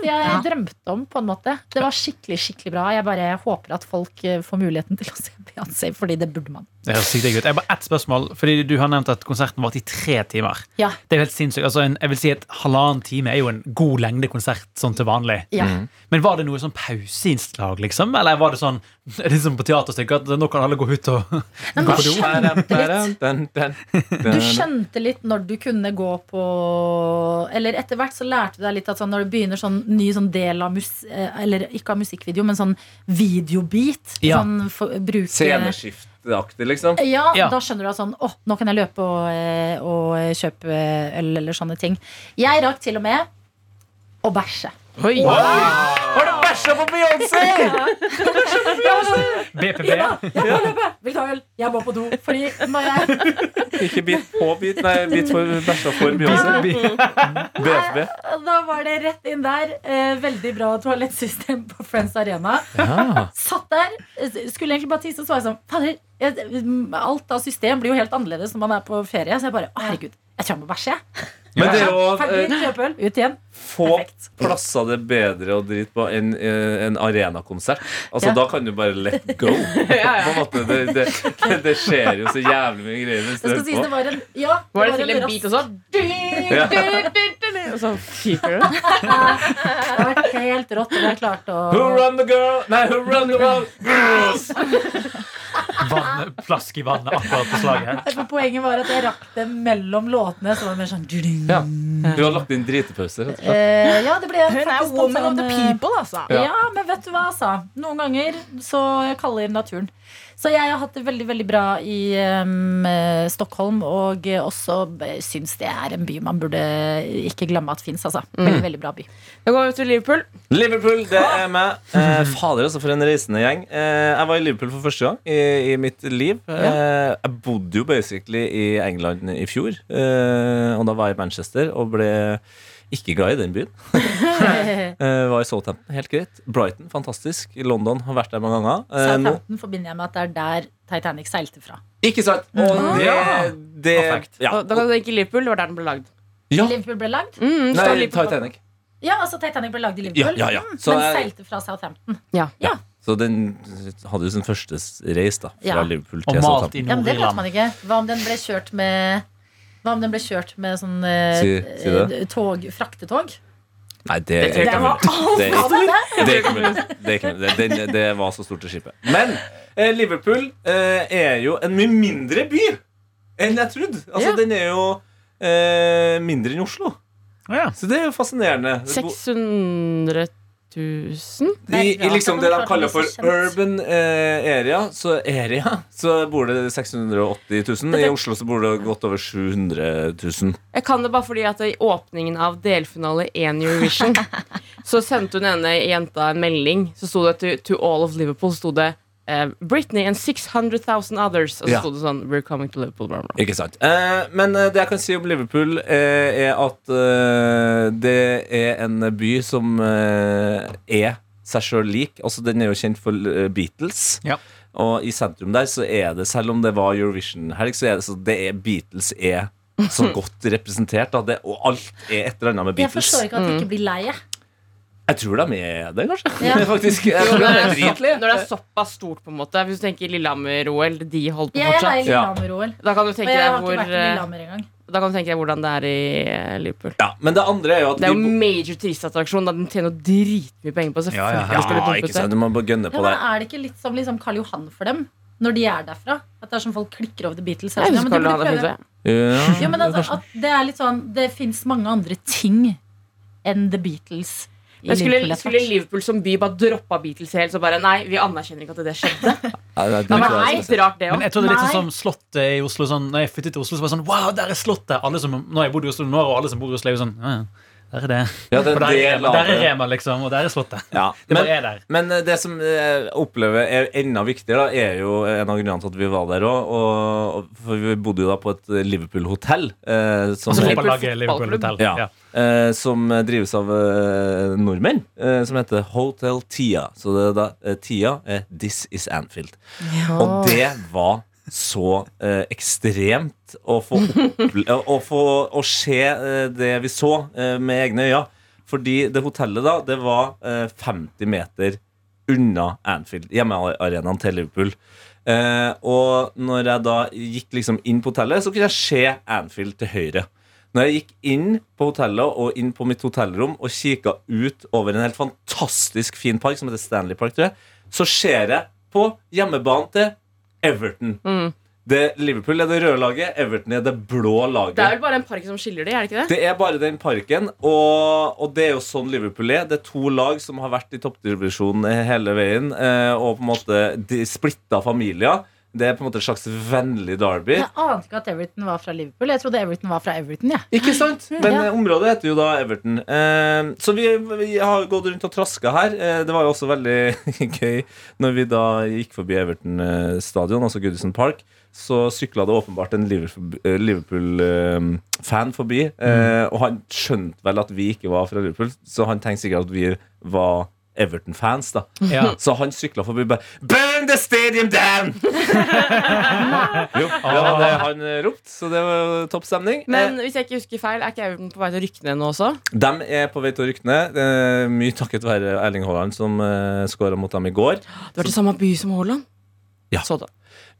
Alt jeg drømte om, på en måte. Det var skikkelig skikkelig bra. Jeg bare håper at folk eh, får muligheten til å se Beyoncé, fordi det burde man. Det høres sykt digg ut. Jeg har bare ett spørsmål, fordi du har nevnt at konserten varte i tre timer. Ja. Det er jo helt sinnssykt. Altså, en, jeg vil si et halvannen time er jo en god lengde konsert sånn til vanlig. Ja. Men var det noe sånn pauseinnslag, liksom? Eller var det sånn er det som på teaterstykket at nå kan alle gå ut og Nei, gå du på do? Du skjønte litt når du kunne gå på Eller etter hvert så lærte du deg litt at sånn, når det begynner sånn ny sånn del av mus, eh, Eller ikke av musikkvideo, men sånn videobit. Ja. Sånn, for, bruke Sceneskiftaktig, liksom. Ja, Ja. da skjønner du at sånn Å, nå kan jeg løpe og, eh, og kjøpe øl eller sånne ting. Jeg rakk til og med å bæsje. Oi. Wow. du bæsja på Beyoncé?! BPB? Ja, jeg må løpe! Beklager, jeg må på do. Fordi når jeg Ikke bit på bit, nei, bit for bæsja for Beyoncé. BFB. Da var det rett inn der. Eh, veldig bra toalettsystem på Friends Arena. Ja. Satt der, eh, skulle egentlig bare tisse, så var jeg sånn Fader, alt av system blir jo helt annerledes når man er på ferie. Så jeg bare Å, herregud, jeg tror jeg må bæsje, jeg. Men det å Ferdig, eh, ut igjen. få Perfekt. plasser det bedre å drite på enn eh, en arenakonsert. Altså, Ja. Da kan du bare let go. På en måte, det, det, det skjer jo så jævlig mye greier. mens Det skal sies det var en Ja, Var det til en rask- beat og sånn? Og så fyker du. Det har vært helt rått, og vi har klart å Who run the girl? Nei, who run the world? Girls! Vann, plask i vannet akkurat på slaget. For Poenget var at jeg rakk det mellom låtene. Så var det mer sånn. Ja. Du har lagt inn slett. Eh, ja, det ble Hun er woman sånn, of the eh, people, altså. Ja. men vet du hva, altså. Noen ganger så kaller naturen. Så jeg har hatt det veldig veldig bra i eh, Stockholm, og også eh, syns det er en by man burde ikke glemme at fins. Altså. Veldig, veldig bra by. Da går vi til Liverpool. Liverpool, det er meg. Eh, fader, altså, for en reisende gjeng. Eh, jeg var i Liverpool for første gang i, i mitt liv. Eh, jeg bodde jo basically i England i fjor, eh, og da var jeg i Manchester og ble ikke glad i den byen. uh, var i Southampton, helt greit. Brighton, fantastisk. London, har vært der mange ganger. Nå, Southampton forbinder jeg med at det er der Titanic seilte fra. ikke sant? Og det, Ja. det Perfekt. ja. Da kan du tenke Liverpool, det var der den ble lagd. ja. Liverpool ble lagd? Mm, Nei, Liverpool Titanic. Ja, altså Titanic ble lagd i Liverpool, ja, ja. Mm, Så men seilte fra Southampton. Ja. Ja. Så den hadde jo sin første reis da fra Ja. Liverpool til Southampton. Ja, men det vet man ikke. Hva om den ble kjørt med Hva om den ble kjørt med sånn eh, Si- si det. eh, tog, fraktetog? Nei, det, Det er ikke var mulig. Det er Ja, det det. Det er ikke mulig. Det, er ikke mulig. Det, det, det var så stort det skipet. Men eh, Liverpool eh, er jo en mye mindre by enn jeg trodde. Altså, Ja. Den er jo eh, mindre enn Oslo. Ja. Så det er jo fascinerende. 600 000? I, I liksom det de kaller for urban eh, area, så, area, så bor det 680 000. I Oslo så bor det godt over 700 000. Jeg kan det bare fordi at i åpningen av delfinale 1 Eurovision Så sendte hun ene jenta en melding. Så sto det to, to all of Liverpool sto det eh, Britney and 600 000 others. Og så Ja. sto det sånn We're coming to Liverpool. Blah, blah. Ikke sant. Uh, men eh, det jeg kan si om Liverpool, uh, er at det er en by som er seg sjøl lik. Altså, den er jo kjent for Beatles. Ja. Og i sentrum der så er det, selv om det var Eurovision-helg, så er det, så det er Beatles er så godt representert. Da. Det, og alt er et eller annet med Beatles. Jeg forstår ikke at de ikke blir lei. Jeg. Jeg tror det er med det, kanskje. Ja. Faktisk. Jeg tror er det er, dritlige. når det er såpass stort, på en måte Hvis du tenker Lillehammer-OL, de holdt på Jeg er fortsatt. Lillehammer-OL. Da kan du tenke deg hvor eh. Da kan du tenke deg hvordan det er i eh, Liverpool. Ja, men det andre er jo at Det er jo major turistattraksjon. Den tjener dritmye penger på. Ja, ja, ja. ja, ikke sant. Du må bare gønne Ja, på men det. er det ikke litt som liksom Karl Johan for dem? Når de er derfra? At det er som folk klikker over The Beatles? Jeg Ja, de Karl Johan er. Ja, Ja, men altså, det er litt sånn Det fins mange andre ting enn The Beatles Men skulle, Liverpool. skulle. Liverpool som by bare droppa Beatles helt? Så bare nei, vi anerkjenner ikke at det skjedde. Nei, Det er helt rart, det Men òg. jeg tror det er litt sånn som Slottet i Oslo. Sånn, når jeg flyttet til Oslo, så var det sånn Wow, der er Slottet! Alle som, når jeg bodde i Oslo nå, og alle som bor i Oslo, er jo sånn ja, ja. Der er det. Ja, det Og er der, er Rema, der er. Rema, liksom, og der er Slottet. Ja. Det Men, bare er der. men eh, det som jeg opplever er enda viktigere, da, er jo en av grunnene til at vi var der òg. For vi bodde jo da på et Liverpool-hotell. Eh, som, Altså fotballaget Liverpool Hotel. Ja. Ja. eh, som drives av eh, nordmenn, eh, som heter Hotel Tia. Så det er da eh, Tia er This is Anfield. Og det var så eh, ekstremt å få, å, få å se eh, det vi så eh, med egne øyne. Fordi det hotellet da, det var eh, 50 meter unna Anfield, hjemmearenaen til Liverpool. Eh, og når jeg da gikk liksom inn på hotellet, så kunne jeg se Anfield til høyre. Når jeg gikk inn på hotellet og inn på mitt hotellrom og kikka ut over en helt fantastisk fin park som heter Stanley Park, tror jeg, så ser jeg på hjemmebanen til Everton. Mm. Det, Liverpool er det røde laget, Everton er det blå laget. Det er vel bare en park som skiller de, er det ikke det? Det er bare den parken, og, og det er jo sånn Liverpool er. Det er to lag som har vært i toppdivisjonen hele veien, eh, og på en måte de splitta familier. Det er på en måte et slags vennlig derby. Jeg ante ikke at Everton var fra Liverpool. Jeg trodde Everton var fra Everton. Ja. Ikke sant? Men Ja. eh, området heter jo da Everton. Eh, så vi, vi har gått rundt og traska her. Eh, det var jo også veldig gøy når vi da gikk forbi Everton eh, stadion, altså Goodison Park. Så sykla det åpenbart en Liverpool-fan forbi. Eh, og han skjønte vel at vi ikke var fra Liverpool, så han tenkte sikkert at vi var Everton-fans. da Ja. Så han sykla forbi bare Burn the stadium down! jo, det var det han ropt ropte, så det var topp stemning. Men hvis jeg ikke husker feil, er ikke Everton på vei til å rykke ned nå også? De er på vei til å rykke ned. Eh, mye takket være Erling Haaland, som uh, skåra mot dem i går. Det var i samme by som Haaland. Ja.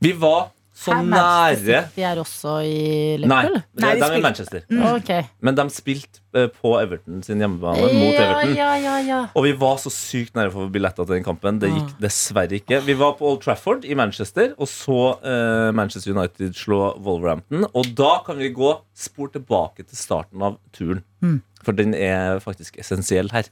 Vi var så Her nære De er også i Liverpool? Nei, Nei, de de er i Manchester. Manchester. Okay. Men de spilte eh, på Everton sin hjemmebane mot Everton. ja, ja, ja. Og vi var så sykt nære for billetter til den kampen. Det gikk Ah. dessverre ikke. Vi var på Old Trafford i Manchester og så uh, Manchester United slå Wolverhampton. Og da kan vi gå spor tilbake til starten av turen. For den er faktisk essensiell her.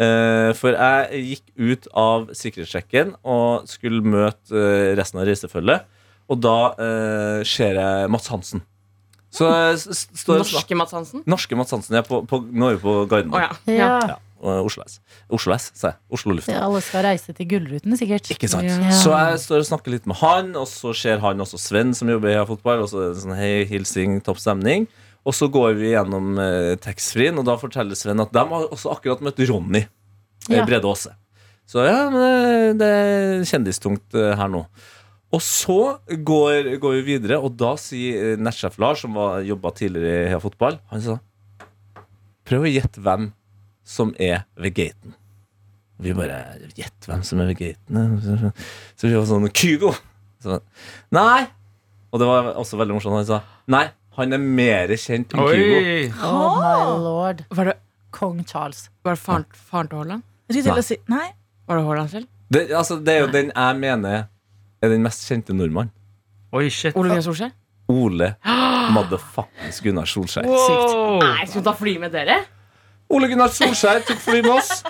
Eh, for jeg gikk ut av sikkerhetssjekken og skulle møte resten av reisefølget. Og da eh, ser jeg Mats Hansen. Så jeg s- s- står Norske Mats Hansen? Norske Mats Hansen. Ja, på, på, nå er vi på Å Gardermoen. ja. ja. Ja, og Oslo S. Oslo S, sa jeg. Oslo Luft. Alle skal reise til Gullruten, sikkert. Ikke sant? Ja. Så jeg står og snakker litt med han, og så ser han også Sven som jobber i Heia Fotball. Og så er det sånn hei, hilsing, topp stemning. Og så går vi gjennom eh, taxfree-en, og da forteller Sven at de har også akkurat møtt Ronny eh, Ja. Brede Aase. Så ja, men det, det er kjendistungt eh, her nå. Og så går, går vi videre, og da sier eh, nettsjef Lars, som var- jobba tidligere i Heia Fotball, han sa Prøv å gjette hvem som er ved gaten. Vi bare Gjett hvem som er ved gaten. Så vi var sånn Kygo! Så, nei! Og det var også veldig morsomt. Han sa nei, han er mer kjent enn Kygo. Oi! Oh my lord. Var det, Kong Charles. var det faren, faren til Haaland? Jeg skulle til å si Nei. Var det Haaland selv? Det, altså, det er jo den jeg mener er den mest kjente nordmannen. Oi, shit. Ole Gunnar Solskjær? Ole motherfuckings Gunnar Solskjær. Wow. Nei, skal hun ta fly med dere? Ole Gunnar Solskjær tok fly med oss.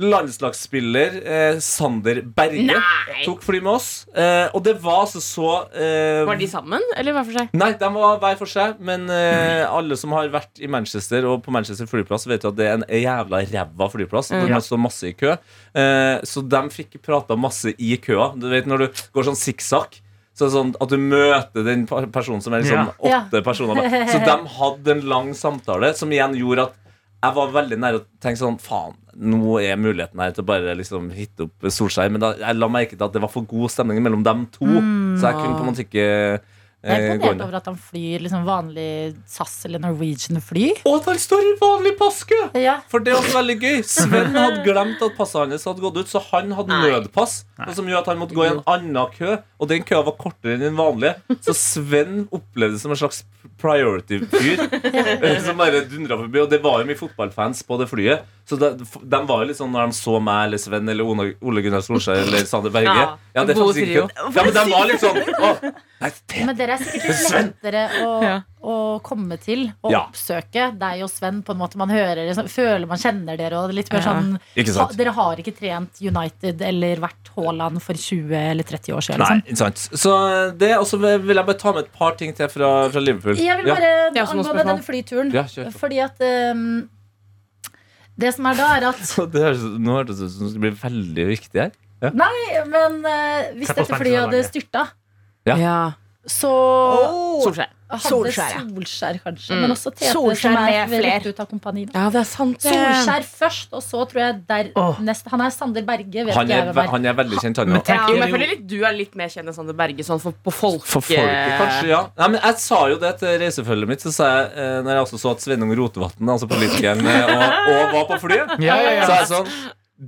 Landslagsspiller eh, Sander Berge Nei. tok fly med oss. Eh, og det var altså så eh, Var de sammen, eller hver for seg? Nei, de var hver for seg, men eh, alle som har vært i Manchester og på Manchester flyplass, vet jo at det er en jævla ræva flyplass. Mm. Det står masse i kø. Eh, så de fikk prata masse i køa. Du vet når du går sånn sikksakk. Så er det sånn at du møter den personen som er liksom Ja. åtte personer. Så de hadde en lang samtale som igjen gjorde at jeg var veldig nær å tenke sånn Faen, nå er muligheten her til å bare liksom hitte opp Solskjær. Men da, jeg la merke til at det var for god stemning mellom dem to. Så jeg kunne på en måte ikke Jeg er eh, imponert over at han flyr liksom vanlig SAS eller Norwegian-fly. Og at han står i vanlig passkø! Ja. For det er også veldig gøy. Sven hadde glemt at passet hans hadde gått ut, så han hadde Nei. nødpass. Nei. som gjorde at han måtte gå i en annen kø, og den køa var kortere enn den vanlige. Så Sven opplevde det som en slags priority-fyr som bare dundra forbi. Og det var jo mye fotballfans på det flyet. Så de, de var jo litt sånn når de så meg eller Sven eller Ole Gunnar Solskjær eller Sander Berge. Ja, Ja, det er god faktisk ikke trio. Ja, men de var litt sånn Å, nei, det Men dere er sikkert litt lettere å, Ja. å komme til og Ja. oppsøke deg og Sven. på en måte Man hører det, sånn- føler man kjenner dere. Og litt mer sånn ha. Dere har ikke trent United eller vært Haaland for 20 eller 30 år siden. Nei, Liksom. ikke sant. Så det, også vil jeg bare ta med et par ting til fra, fra Liverpool. Jeg vil bare Ja, angående den flyturen. Ja. Fordi at um, Det som er da, er at det er, nå hørtes det ut som det blir veldig viktig her. Nei, men uh, hvis dette flyet hadde styrta, Ja. Ja. så Solskjær. hadde Solskjær, ja. Solskjær, kanskje. Mm. Men også Tete, Solskjær som er rett ut av kompani. da. Ja, det er sant. Solskjær først, og så tror jeg der oh. nest, Han er Sander Berge, vet Han er, er. han er veldig kjent, han òg. Ja, men jeg føler litt du er litt mer kjent enn Sander Berge, sånn for, på folk. For folket, kanskje, ja. Nei, men jeg sa jo det til reisefølget mitt. Så sa jeg, eh, når jeg også så at Sveinung Rotevatn, altså politikeren, eh, og, og var på flyet, Ja, ja, ja. så er jeg sånn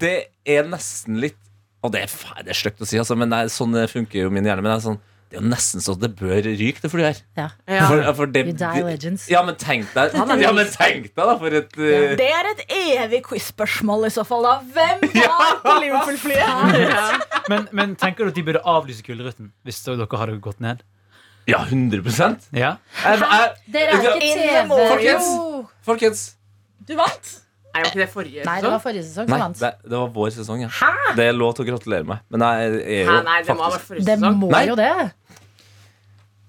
Det er nesten litt Og det er, det er stygt å si, altså, men det sånn funker jo min hjerne. Men det er sånn det er jo nesten at det bør ryke, det flyet her. Ja. For, for det, You die legends. ja, men tenk deg Ja, men tenk deg da for et uh... Det er et evig quiz-spørsmål i så fall. da Hvem var på Liverpool-flyet? Men, men tenker du at de burde avlyse Gullruten hvis dere hadde gått ned? Ja, 100 jeg, Ja? jeg, Dere er ikke TV. Folkens. Folkens. Du vant. Nei, var ikke det forrige Nei, det var forrige sesong som vant. det, det var vår sesong, ja. Det er lov til å gratulere meg. Men jeg er jo Hæ, nei, det må ha vært forrige Det må Nei. jo det.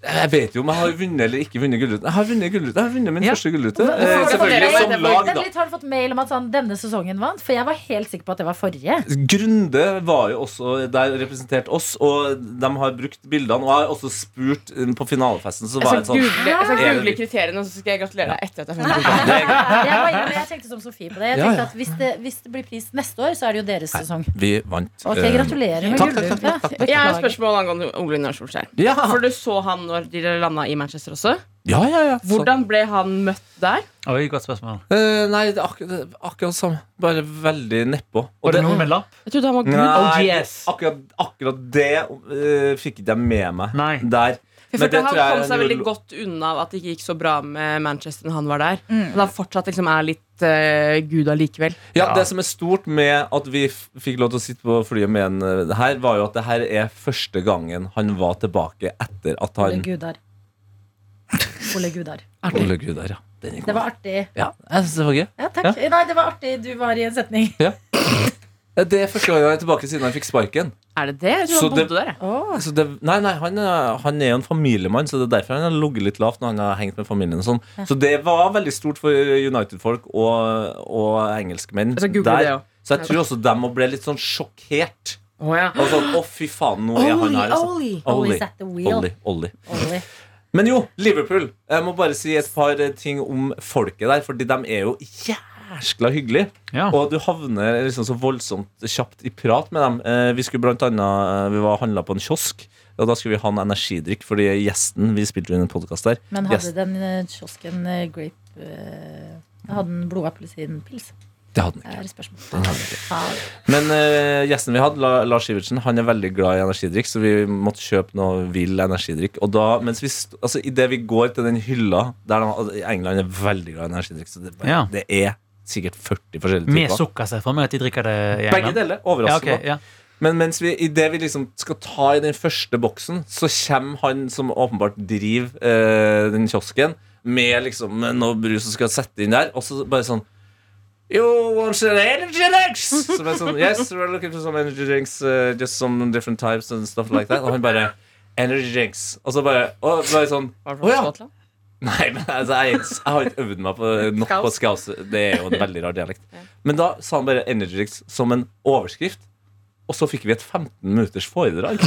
Jeg vet jo om jeg har vunnet eller ikke vunnet Gullruten. Jeg har vunnet Gullruten. Jeg har vunnet min Ja. første Gullrute. Eh, har du fått selvfølgelig mail? som lag, da. Har du fått mail om at sånn, denne sesongen vant? For jeg var helt sikker på at det var forrige. Grunde var jo også der representert oss, og de har brukt bildene. Og jeg har også spurt eh, på finalefesten, så var skal sånn google, jeg skal Er google kriteriene, og så skal jeg gratulere deg etter at jeg har Jeg, jeg tenkte som Sofie på det. Jeg tenkte at hvis det, hvis det blir pris neste år, så er det jo deres sesong. Vi vant. Ok, eh, Gratulerer med takk, takk, takk, gullrute. takk, Jeg har et spørsmål angående Ole Gunnar Solskjær. For du så han når de landa i Manchester også. ja, ja, ja. Så- Hvordan ble han møtt der? Oi, godt spørsmål. Eh, nei, det er akkurat, det er akkurat samme. Bare veldig nedpå. Var det noe med lapp? Jeg trodde han var gud. Nei, OGS. akkurat, akkurat det eh, fikk ikke jeg med meg Nei. der. Jeg følte det han tror kom seg veldig godt unna at det ikke gikk så bra med Manchester når han var der. Men han fortsatt liksom er litt uh, gud allikevel. Ja, Ja. Det som er stort med at vi fikk lov til å sitte på flyet med en uh, det her, var jo at det her er første gangen han var tilbake etter at Ole han Gudar. Ole Gudar. Ole Gudar ja. Det var artig. Ja, jeg synes det var gøy. Ja, takk. Nei, det var artig. Du var i en setning. Eh, Det forstår jeg tilbake siden han fikk sparken. Er det det? Jeg Så tror han det- bodde der. jeg. Så det, nei, nei, han, han er jo en familiemann, så det er derfor han har ligget litt lavt når han har hengt med familien. og sånn Så det var veldig stort for United-folk og, og engelskmenn Altså, der. Så jeg tror også dem må ble litt sånn sjokkert. Å, ja. Og sånn, å fy faen, nå er han her. Altså. Oli. Always at the wheel. Ollie, Ollie. Men jo, Liverpool. Jeg må bare si et par ting om folket der, Fordi de er jo jæskla hyggelig. Ja. Og du havner liksom så voldsomt kjapt i prat med dem. Eh, Vi skulle blant annet eh, Vi var handla på en kiosk. Og da skulle vi ha en energidrikk, fordi gjesten Vi spilte jo inn en podkast der. Men hadde gjesten, den eh, kiosken grape Hadde den blodappelsinpils? Det hadde den Det ikke. er. Den hadde den ikke. Men uh, gjesten vi hadde, Lars Sivertsen, han er veldig glad i energidrikk, så vi måtte kjøpe noe vill energidrikk. Og da, mens vi st altså, Idet vi går til den hylla der de, altså, England er veldig glad i energidrikk, så det, bare, Ja. det er sikkert 40 forskjellige Med typer. sukker, ser jeg for meg at de drikker det i Begge deler. deler. Ja, Overraskende. ja. Men mens vi, i det vi liksom skal ta i den første boksen, så kommer han som åpenbart driver eh, den kiosken, med liksom noe brus som skal sette inn der, og så bare sånn You want some energy drinks? Som er sånn, yes, we're looking for some energy drinks. Uh, just some different types and stuff like that. Og han bare Energy drinks. Og så bare, og bare sånn Å Å, ja. Nei, men altså, jeg, jeg har ikke øvd meg på, nok på skaus. Det er jo en veldig rar dialekt. Men da sa han bare Energy Drinks som en overskrift. Og så fikk vi et 15 minutters foredrag.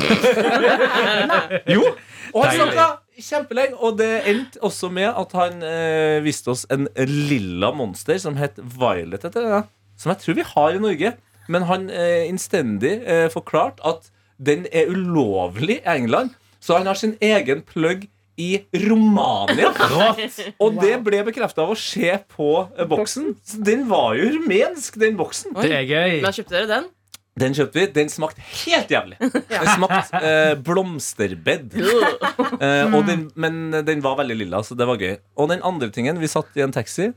jo! Og han snakka kjempelenge. Og det endte også med at han eh, viste oss en lilla monster som het Violet. Etter, det. Som jeg tror vi har i Norge. Men han eh, innstendig eh, forklarte at den er ulovlig i England. Så han har sin egen plugg i Romania. Og det ble bekrefta av å se på eh, boksen. Så Den var jo rumensk, den boksen. Det er gøy. Da kjøpte dere den? Den kjøpte vi. Den smakte helt jævlig. Den smakte eh, blomsterbed. Eh, og den, men den var veldig lilla, så det var gøy. Og den andre tingen, vi satt i en taxi.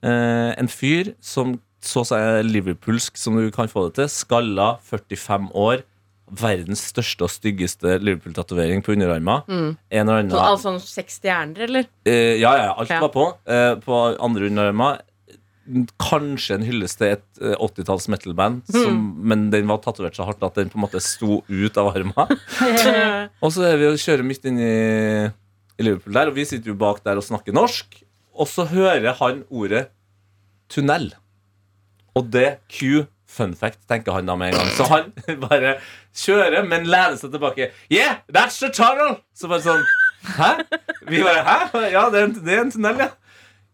Eh, en fyr som så seg liverpoolsk som du kan få det til. Skalla, 45 år. Verdens største og styggeste Liverpool-tatovering på underarmen. En eller annen Så, altså sånn seks stjerner, eller? Eh, ja, ja, alt Ja. var på. Eh, på andre underarmer Kanskje en hyllest til et eh, 80-talls metal-band, mm. men den var tatovert så hardt at den på en måte sto ut av armen. og så er vi og kjører midt inn i, i Liverpool der, og vi sitter jo bak der og snakker norsk. Og så hører han ordet tunnel. Og det Q Fun fact, tenker han da med en gang. Så han bare kjører, men lener seg tilbake. Yeah, that's the tunnel! Så bare sånn Hæ? Vi bare Hæ? Ja, det er en, det er en tunnel, ja.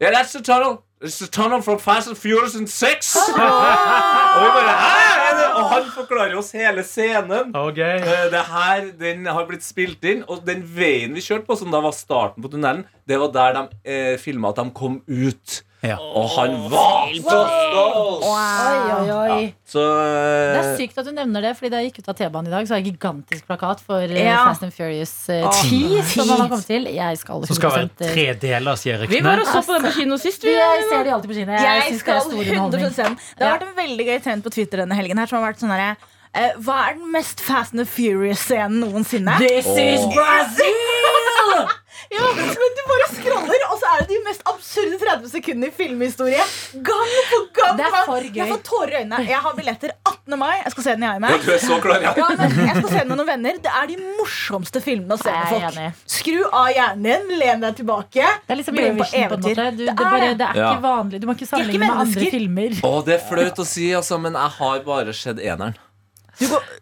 Yeah, that's the tunnel. It's the tunnel from Fast and Furious and Six. og vi bare Hæ? Og han forklarer oss hele scenen. Okay. Det her, Den har blitt spilt inn, og den veien vi kjørte på, som da var starten på tunnelen, det var der de eh, filma at de kom ut. Ja. Og han var så stolt! Oi, oi, oi. Så Det er eh, sykt at du nevner det, Fordi da jeg gikk ut av T-banen i dag, så har jeg gigantisk plakat for eh, Ja. Fast and Furious eh, 10, som man har kommet til. Jeg skal Som skal være 100% eh, tre deler, sier Vi var og så på den på kino sist. Vi. Jeg ser de alltid på kino. Jeg, Jeg skal 100 underholdning. se den. Det har vært en veldig gøy trend på Twitter denne helgen her som har vært sånn herre eh, Hva er den mest Fast and Furious-scenen noensinne? This is Brazil! Ja, men du bare scroller, og så er det de mest absurde 30 sekundene i filmhistorie. Gang på gang. Det er for gøy. Jeg får tårer i øynene. Jeg har billetter 18. mai. Jeg skal se den i ja, IMAX. du er så klar, ja. Ja, men jeg skal se den med noen venner. Det er de morsomste filmene å se med folk. enig. Skru av hjernen din, len deg tilbake. Det er liksom Eurovision på en måte. Du, Det det, er bare, det. er ikke vanlig. Du må ikke ikke sammenligne med andre filmer. Å, det er flaut å si, altså, men jeg har bare sett eneren.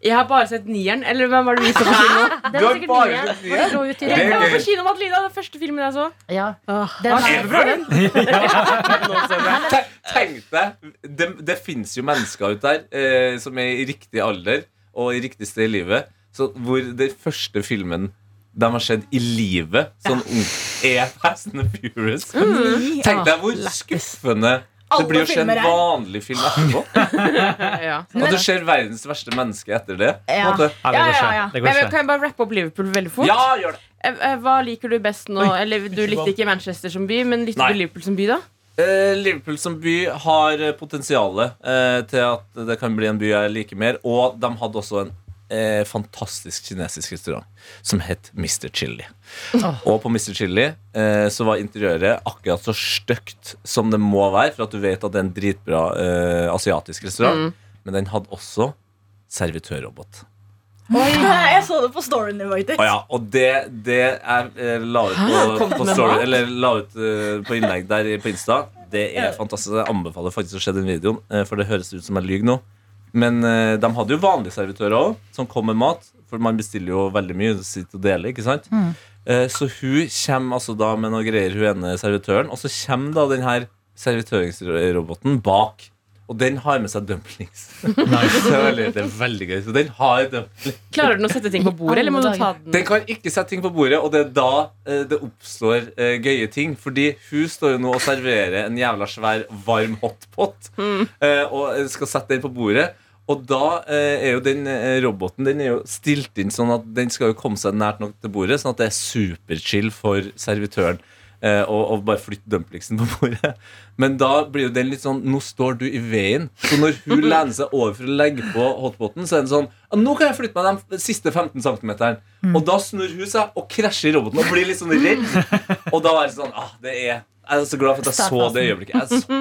Jeg har bare sett nieren. Eller hvem var det vi så på kino? Det Du har bare sett i Det Jeg var på kino med Adelina, den første filmen jeg så. Ja. Den er er, kjempebra, den. Tenk, tenk deg, det, det fins jo mennesker ute der eh, som er i riktig alder og i riktig sted i livet, så hvor den første filmen de har sett i livet, sånn ung, er Fast and Furious. Furious. Tenk deg hvor skuffende det blir jo ikke en vanlig film etterpå. Ja. Og du ser verdens verste menneske etter det. Ja. Ja, det går Ja, ja, ja. Det Men jeg- kan jeg bare rappe opp Liverpool veldig fort? Ja, gjør det. Eh, eh, Hva liker du best nå? Oi. Eller Du likte ikke Manchester som by, men likte Nei. du Liverpool som by, da? Eh, Liverpool som by har potensialet eh, til at det kan bli en by jeg liker mer. Og de hadde også en eh, fantastisk kinesisk restaurant som het Mr. Chili. Og på Mr. Chili eh, så var interiøret akkurat så stygt som det må være, for at du vet at det er en dritbra eh, asiatisk restaurant. Men den hadde også servitørrobot. Jeg så det på storyen din, faktisk. Å ja, og det, det jeg eh, la ut på, på, story, eller la ut uh, på innlegg der på Insta, det er fantastisk. Jeg anbefaler faktisk å se den videoen, eh, for det høres ut som jeg lyver nå. Men eh, de hadde jo vanlige servitører òg, som kom med mat. For man bestiller jo veldig mye, sitter og deler, ikke sant? Eh, Så hun kommer altså da med noe greier, hun ene servitøren, og så kommer da den her servitøringsroboten bak. Og den har med seg dumplings. det, er veldig, det er veldig gøy. Så den har dumplings. Klarer den å sette ting på bordet, eller må du ta den? Den kan ikke sette ting på bordet, og det er da eh, det oppstår eh, gøye ting. Fordi hun står jo nå og serverer en jævla svær varm hotpot eh, og skal sette den på bordet. Og da eh, er jo den eh, roboten Den er jo stilt inn sånn at den skal jo komme seg nært nok til bordet, sånn at det er superchill for servitøren. eh, Og, og bare flytte dumplingsen på bordet. Men da blir jo den litt sånn Nå står du i veien. Så når hun lener seg over for å legge på hotpoten, så er den sånn Nå kan jeg flytte meg de siste 15 cm. Og da snur hun seg og krasjer i roboten og blir litt sånn redd. Og da er det sånn ah, det er, Jeg er så glad for at jeg så det øyeblikket. Jeg, så,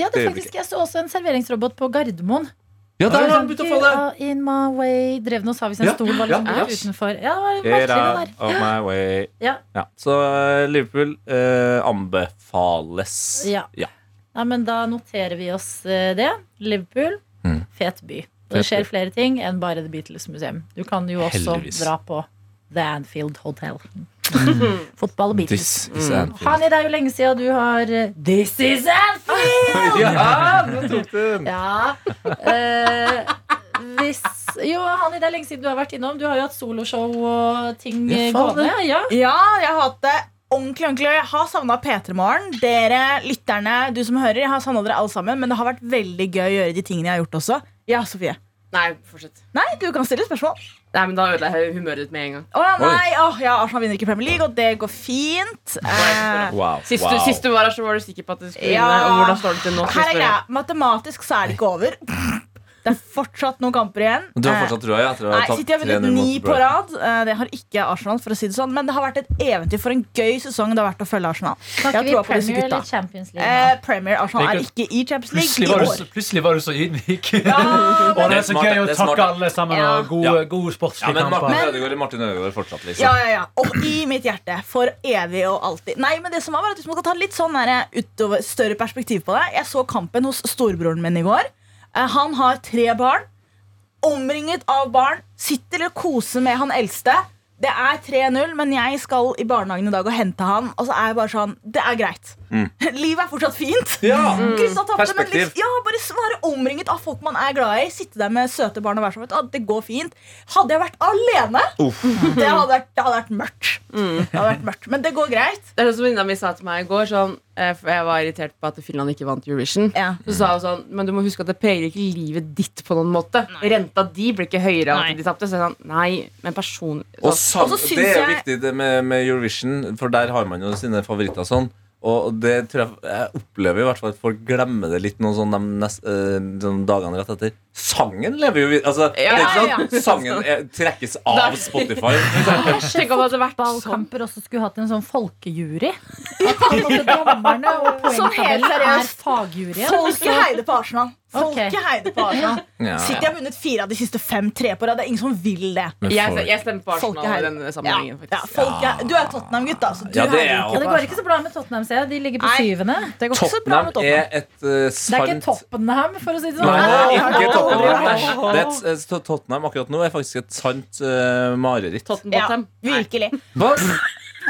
jeg hadde det faktisk, jeg så også en serveringsrobot på Gardermoen. Ja, der har han Sånn, begynt å "You are In my way Drev noe sa hvis en Ja, stol var liksom ja. utenfor. Ja, det var merkelig det der. of my way. Ja. Ja, så eh, Liverpool eh, anbefales. Ja. Ja. Ja, men da noterer vi oss eh, det. Liverpool, Mm. fet by. Og det skjer flere ting enn bare The Beatles Museum. Du kan jo også Heldigvis. dra på The Anfield Hotel. Fotball og Beatles. This is Anfield. Hani, det er jo lenge siden du har This is Anfield! Ja, nå tok du den! Ja. eh, hvis Jo, Hani, det er lenge siden du har vært innom. Du har jo hatt soloshow og ting Ja, faen, gående. Ja. Ja, jeg har hatt det ordentlig, ordentlig. Jeg har savna P3 Morgen. Dere lytterne, du som hører, jeg har savna dere alle sammen. Men det har vært veldig gøy å gjøre de tingene jeg har gjort også. Ja, Sofie. Nei, fortsett. Nei, du kan stille spørsmål. Nei, men Da ødela jeg humøret ditt med en gang. Å ja, nei, åh, ja, Arsenal vinner ikke Premier League, og det går fint. Eh, Wow. Sist, wow. du, sist du var her, så var du sikker på at du skulle Ja. vinne. Og hvordan står det til nå? her er greia. Matematisk så er det ikke over. Det er fortsatt noen kamper igjen. Du har Eh, fortsatt trua, ja? Etter å ha Nei, tapt City har vunnet 3-0 ni på rad. Eh, Det har ikke Arsenal, for å si det sånn. Men det har vært et eventyr for en gøy sesong. Det har vært å følge Arsenal. Snakker vi Premier eller Champions League? Eh? Premier Arsenal er ikke i Champions League Plutselig var, du, år. så- plutselig var du så ydmyk. Ja, Og det er så smart, gøy å takke alle sammen. Ja. Og gode, Ja. gode Ja, men Martin. Ødegaard Martin Ødegaard fortsatt, liksom. Ja, ja, ja. Og i mitt hjerte. For evig og alltid. Nei, men det som var, var at Hvis man kan ta litt sånn der, utover, større perspektiv på det Jeg så kampen hos storebroren min i går. Eh, Han har tre barn. Omringet av barn. Sitter og koser med han eldste. Det er 3-0, men jeg skal i barnehagen i dag og hente han. Og så er jeg bare sånn Det er greit. Livet er fortsatt fint. Ja. Mm. tapte, men Perspektiv. liksom, ja, bare være omringet av folk man er glad i. Sitte der med søte barn og være sånn vet Det går fint. Hadde jeg vært alene, det hadde vært, det hadde vært mørkt. Det hadde vært mørkt. Men det går greit. Det er sånn som venninna mi sa til meg i går. Sånn, eh, for jeg var irritert på at Finland ikke vant Eurovision. Ja. Så sa hun sånn Men du må huske at det preger ikke livet ditt på noen måte. Renta di blir ikke høyere av at de tapte. Så jeg sånn, nei, men person Og sånn, sam, Og det er jo jeg- viktig det med, med Eurovision, for der har man jo sine favoritter. sånn Og det tror jeg, jeg opplever i hvert fall at folk glemmer det litt noen sånn de nest, eh, sånn dagene rett etter. Sangen lever jo videre. Altså, det er ikke sant? ja, sånn Sangen er, trekkes av. Spotify. Tenk om det hadde vært Ballkamper Fotballkamper også skulle hatt en sånn folkejury. At dommerne og Sånn poengtabellen er fagjuryen. Folket heier på Arsenal. Folket okay. heier på Arsenal. Ja, City har vunnet fire av de siste fem tre på rad. Det er ingen som vil det. Jeg, folk- jeg stemmer på Arsenal i denne sammenhengen. ja, faktisk. folket, du er Tottenham-gutt, da. Så du Ja, det er Ja, det går ikke så bra med Tottenham, ser jeg. De ligger på syvende. Det går ikke så bra med Tottenham. er et uh, Det er ikke Tottenham, for å si det sånn. Nei, det er ikke Tottenham. Det er et, et, Tottenham akkurat nå er faktisk et sant uh, mareritt. Ja, Tottenham. virkelig.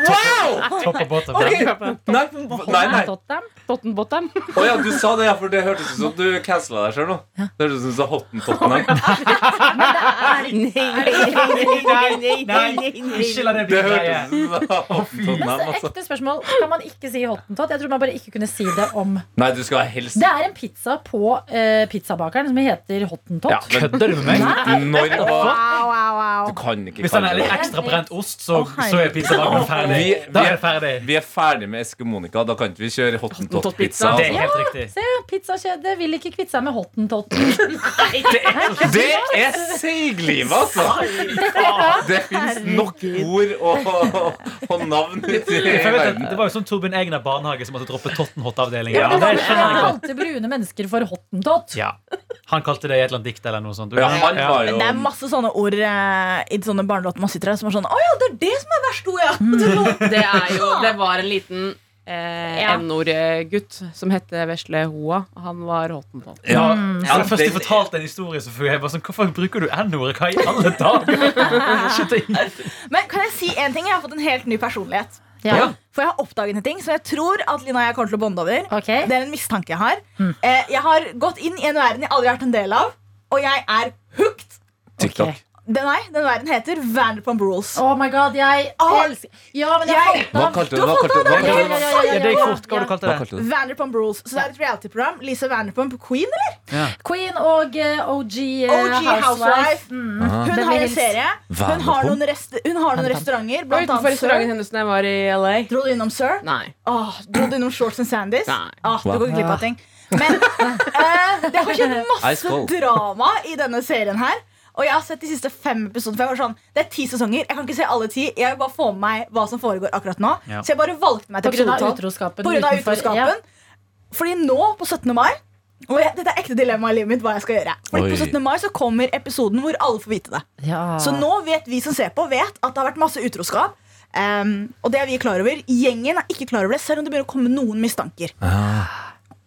Hva? Topp og bottom. Nei, nei, nei. Tottenham. Tottenbottom. Å ja, du sa det, ja, for det hørtes ut som du cancela deg sjøl nå. Det hørtes ut som du sa Hotten Tottenham. Nei, ikke la det bli greie. Hotten Tottenham. Altså, ekte spørsmål. Kan man ikke si hottentott? Jeg tror man bare ikke kunne si det om Nei, du skal helst Det er en pizza på uh, pizzabakeren som heter hottentott. ja, Kødder du med meg? når Wow, wow, wow. Du kan ikke Hvis den er litt ekstra brent ost, så, så er pizzabakeren ferdig. Vi- Da vi- er ferdig. Vi er ferdig med Eskemonika Da kan ikke vi kjøre Hottentott-pizza. Det er helt riktig. Se, pizzakjedet vil ikke kvitte seg med hottentott. Det er seiglivet, altså! Det fins nok ord og, og, navn ute i verden. det var jo sånn Torbjørn Egner barnehage som måtte droppe Tottenhot-avdelingen. Ja, det han kalte brune mennesker for hottentott. Ja. Han kalte det i et eller annet dikt eller noe sånt. Ja, han var jo Det er masse sånne ord eh, i sånne barnelåter man sitter her som er sånn Å ja, det er det som er verst ord, ja! Det, er jo, det var en liten eh, Ja. N-ord-gutt som het Vesle Hoa. Han var hottentott. ja, mm. ja, først de fortalte en historie, så jeg bare sånn, hvorfor bruker du N-ordet? Hva i alle dager? Men kan jeg si en ting? Jeg har fått en helt ny personlighet. Ja. For jeg har oppdaget en ting som jeg tror at Lina og jeg kommer til å bonde over. Okay. Det er en mistanke jeg har. Eh, jeg har gått inn i en verden jeg aldri har vært en del av, og jeg er hooked. TikTok. Den, nei, den verden heter Vanderpump Rules. Oh my god, jeg elsker Ja, men jeg jeg- falt Hva kalte du hva kalte hva kalte ja, du det? ja, ja, Ja, det fort. Hva var du kalte det? kalte du det? Vanderpump Rules Så det er et reality-program. Lisa Vanderpump Queen, eller? Ja. Queen og uh, OG, eh, OG Housewife. Housewife. Mm. Hun har en serie. Hun har noen, rest hun har noen restauranter, blant utenfor annet restauranten hennes da jeg var i LA. Dro du innom Sir? Nei. Oh, dro du innom Shorts and Sandys? Nei. Åh, du går glipp av ting. Men uh, det har skjedd masse drama i denne serien her. Og jeg har sett de siste fem episodene. For jeg var sånn, Det er ti sesonger. Jeg kan ikke se alle ti. Jeg vil bare få med meg hva som foregår akkurat nå. Ja. Så jeg bare valgte meg til På grunn av episode 12. utroskapen. På grunn av utenfor- utroskapen. Fordi nå, på 17. mai og jeg, Dette er ekte dilemma i livet mitt. hva jeg skal gjøre Fordi Oi. På 17. mai så kommer episoden hvor alle får vite det. Ja. Så nå vet vi som ser på, vet at det har vært masse utroskap. Um, og det er vi klar over. Gjengen er ikke klar over det, selv om det begynner å komme noen mistanker.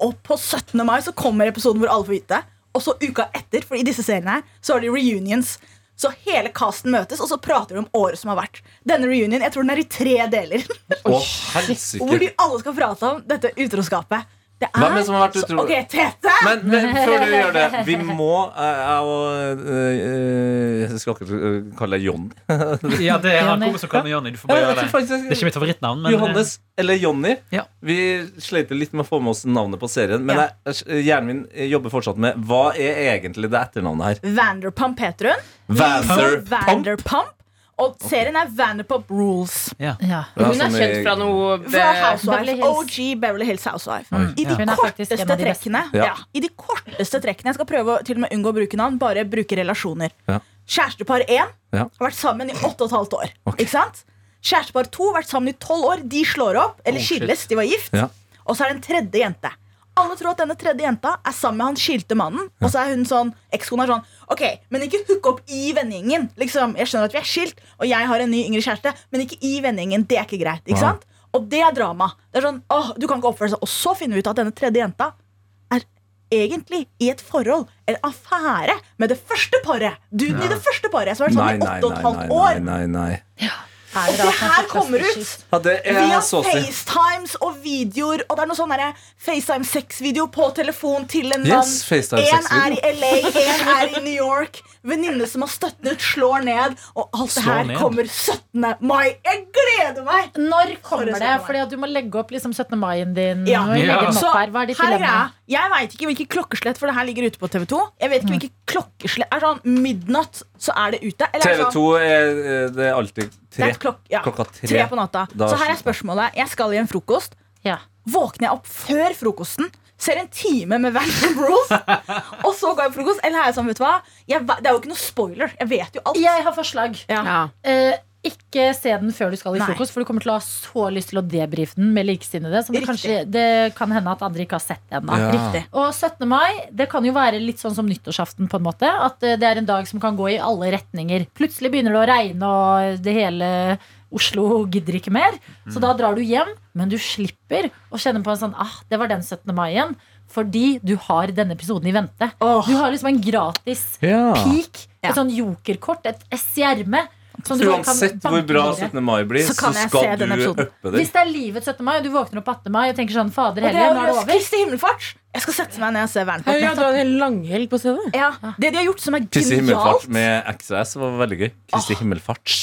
Og på 17. mai så kommer episoden hvor alle får vite det. Og så uka etter, for i disse seriene Så har de reunions. Så hele casten møtes, og så prater de om året som har vært. Denne reunion, jeg tror den er i tre deler. Oh, hvor de alle skal prate om dette utroskapet. Det er, Hvem er det som har vært utrolig? utro- Ok, Tete! Men, men før du gjør det, vi må eh, Jeg og eh, Jeg skal ikke eh, kalle deg Jonny. Ja, det er han Jonny. kompis som kaller meg Jonny. Du får bare gjøre det. Det er ikke mitt favorittnavn, men Johannes eller Jonny. Ja. Vi sleit litt med å få med oss navnet på serien. Men jeg, hjernen min jobber fortsatt med hva er egentlig det etternavnet her. Vanderpump heter hun. Vanderpump? Vanderpump. Og serien er Vanderpop Rules. Ja. Ja. Ja, Hun er kjent fra noe Fra be- Housewife. Beverly OG Beverly Hills Housewife. Mm. I de en korteste de trekkene Ja. ja. I de korteste trekkene Jeg skal prøve å til og med unngå å bruke navn, bare bruke relasjoner. Ja. Kjærestepar 1 Ja. har vært sammen i 8 15 år. Okay. Ikke sant? Kjærestepar 2 har vært sammen i 12 år. De slår opp, eller Oh, skilles. De var gift. Ja. Og så er det en tredje jente. Alle tror at denne tredje jenta er sammen med han skilte mannen. Og så er hun sånn, ekskona er sånn Ok, men ikke hook opp i vennegjengen. Liksom, jeg skjønner at vi er skilt, og jeg har en ny yngre kjæreste, men ikke i vennegjengen. Det er ikke greit. ikke ja. sant? Og det er drama. Det er sånn, åh, du kan ikke oppføre seg Og så finner vi ut at denne tredje jenta er egentlig i et forhold, en affære, med det første paret. Duden i det første paret, som har vært sammen nei, i åtte og et halvt år. nei, nei, nei. Er Og det her kommer ut? Ja, det er Via så FaceTimes og videoer. Og det er noe sånn derre FaceTime-sexvideo på telefon til en Yes, mann. FaceTime En er i LA, en er i New York. Venninne som har støttet ut, slår ned. Og alt det her ned. kommer 17. mai. Jeg gleder meg! Når kommer det? Fordi at du må legge opp liksom 17. mai-en din. Ja. Ja. den Så opp her. Hva er ditt dilemma? Jeg veit ikke hvilket klokkeslett, for det her ligger ute på TV2. Jeg vet ikke hvilket klokkeslett Er sånn midnatt, så er det ute? Eller er det sånn- TV2 er, det er alltid Det tre. er klok ja, Klokka tre. tre på natta. Da Så her er spørsmålet. Jeg skal i en frokost. Ja. Våkner jeg opp før frokosten, ser en time med Vanton Rules, og så går jeg på frokost? Eller er jeg sånn, vet du hva? Jeg, det er jo ikke noe spoiler. Jeg vet jo alt. Jeg har forslag. Ja. Ja. Ikke se den før du skal i Nei. frokost, for du kommer til å ha så lyst til å debrife den med likesinnede. Som det, kanskje, det kan hende at andre ikke har sett ennå. Ja. Og 17. mai det kan jo være litt sånn som nyttårsaften. på en måte At eh, det er en dag som kan gå i alle retninger. Plutselig begynner det å regne, og det hele Oslo gidder ikke mer. Så da drar du hjem, men du slipper å kjenne på en sånn ah, det var den 17. mai igjen. Fordi du har denne episoden i vente. Oh. Du har liksom en gratis Ja. peak, Ja. et sånn jokerkort, et stjerme. i du kan Uansett hvor bra 17. mai blir, Så så, kan skal du uppe deg. Hvis det. er livets 17. mai, og du våkner opp 18. mai og tenker sånn Fader heller, er nå er det over. Kristi himmelfart. Jeg skal sette meg ned og se Vanderpump. Ja, du har en hel langhelg på stedet. Ja, det de har gjort som er genialt Kristi himmelfart med XS var veldig gøy. Kristi himmelfarts.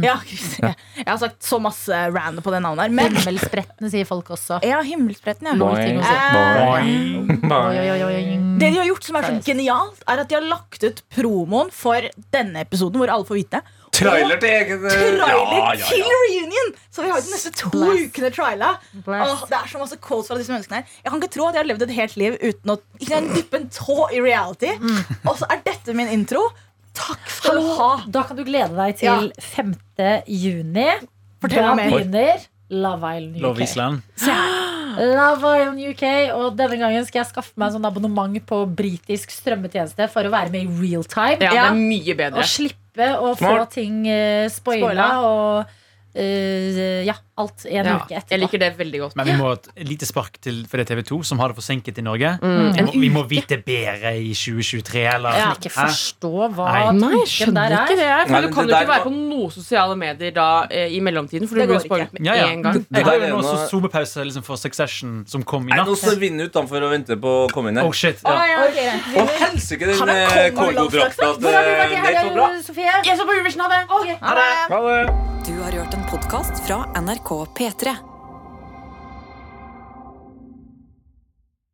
ja, Kristi. Jeg har sagt så masse random på det navnet her. Men Himmelsprettene, sier folk også. ja, himmelspretten, ja. Boing. Boing. oi. Det de har gjort som er så genialt, er at de har lagt ut promoen for denne episoden, hvor alle får vite. Trailer til egen Trailer til reunion! Så vi har jo de neste to Blast. ukene traila. Åh, det er så masse quotes fra disse menneskene her. Jeg kan ikke tro at jeg har levd et helt liv uten å ikke engang dyppe en tå i reality. Og så er dette min intro. Takk skal du ha. Da kan du glede deg til 5. juni. Fortell da mer. begynner Love Island UK. Love Island. Så. Love Island UK Og denne gangen skal jeg skaffe meg en sånn abonnement på britisk strømmetjeneste for å være med i real time. Ja, det er mye bedre. Og slippe å få ting uh, Spoila. og uh, ja, alt en Ja, uke etterpå. jeg liker det veldig godt. Men vi må ha et lite spark til for det er TV 2, som har det forsinket i Norge. Mm. Vi, må, vi må vite bedre i 2023, eller Jeg kan ikke forstå hva Nei. Nei, jeg tanken skjønner ikke er. det. her, For Nei, du kan det jo ikke være var- på noen sosiale medier da eh, i mellomtiden, for Det du blir jo spoilet med Ja, ja. en gang. Det der er jo nå noe- så liksom, for Succession som kom i natt. nå står vinner utenfor og venter på å komme inn her. Oh shit, Å, oh, ja, okay. Å, helsike, den er eh, av Kongo-drakta landslagsdrakt. Hvor har du vært i det var bra. helga, Sofie? Jeg så på Eurovision, ha det! Ha det. Du har hørt en podkast fra NRK P3.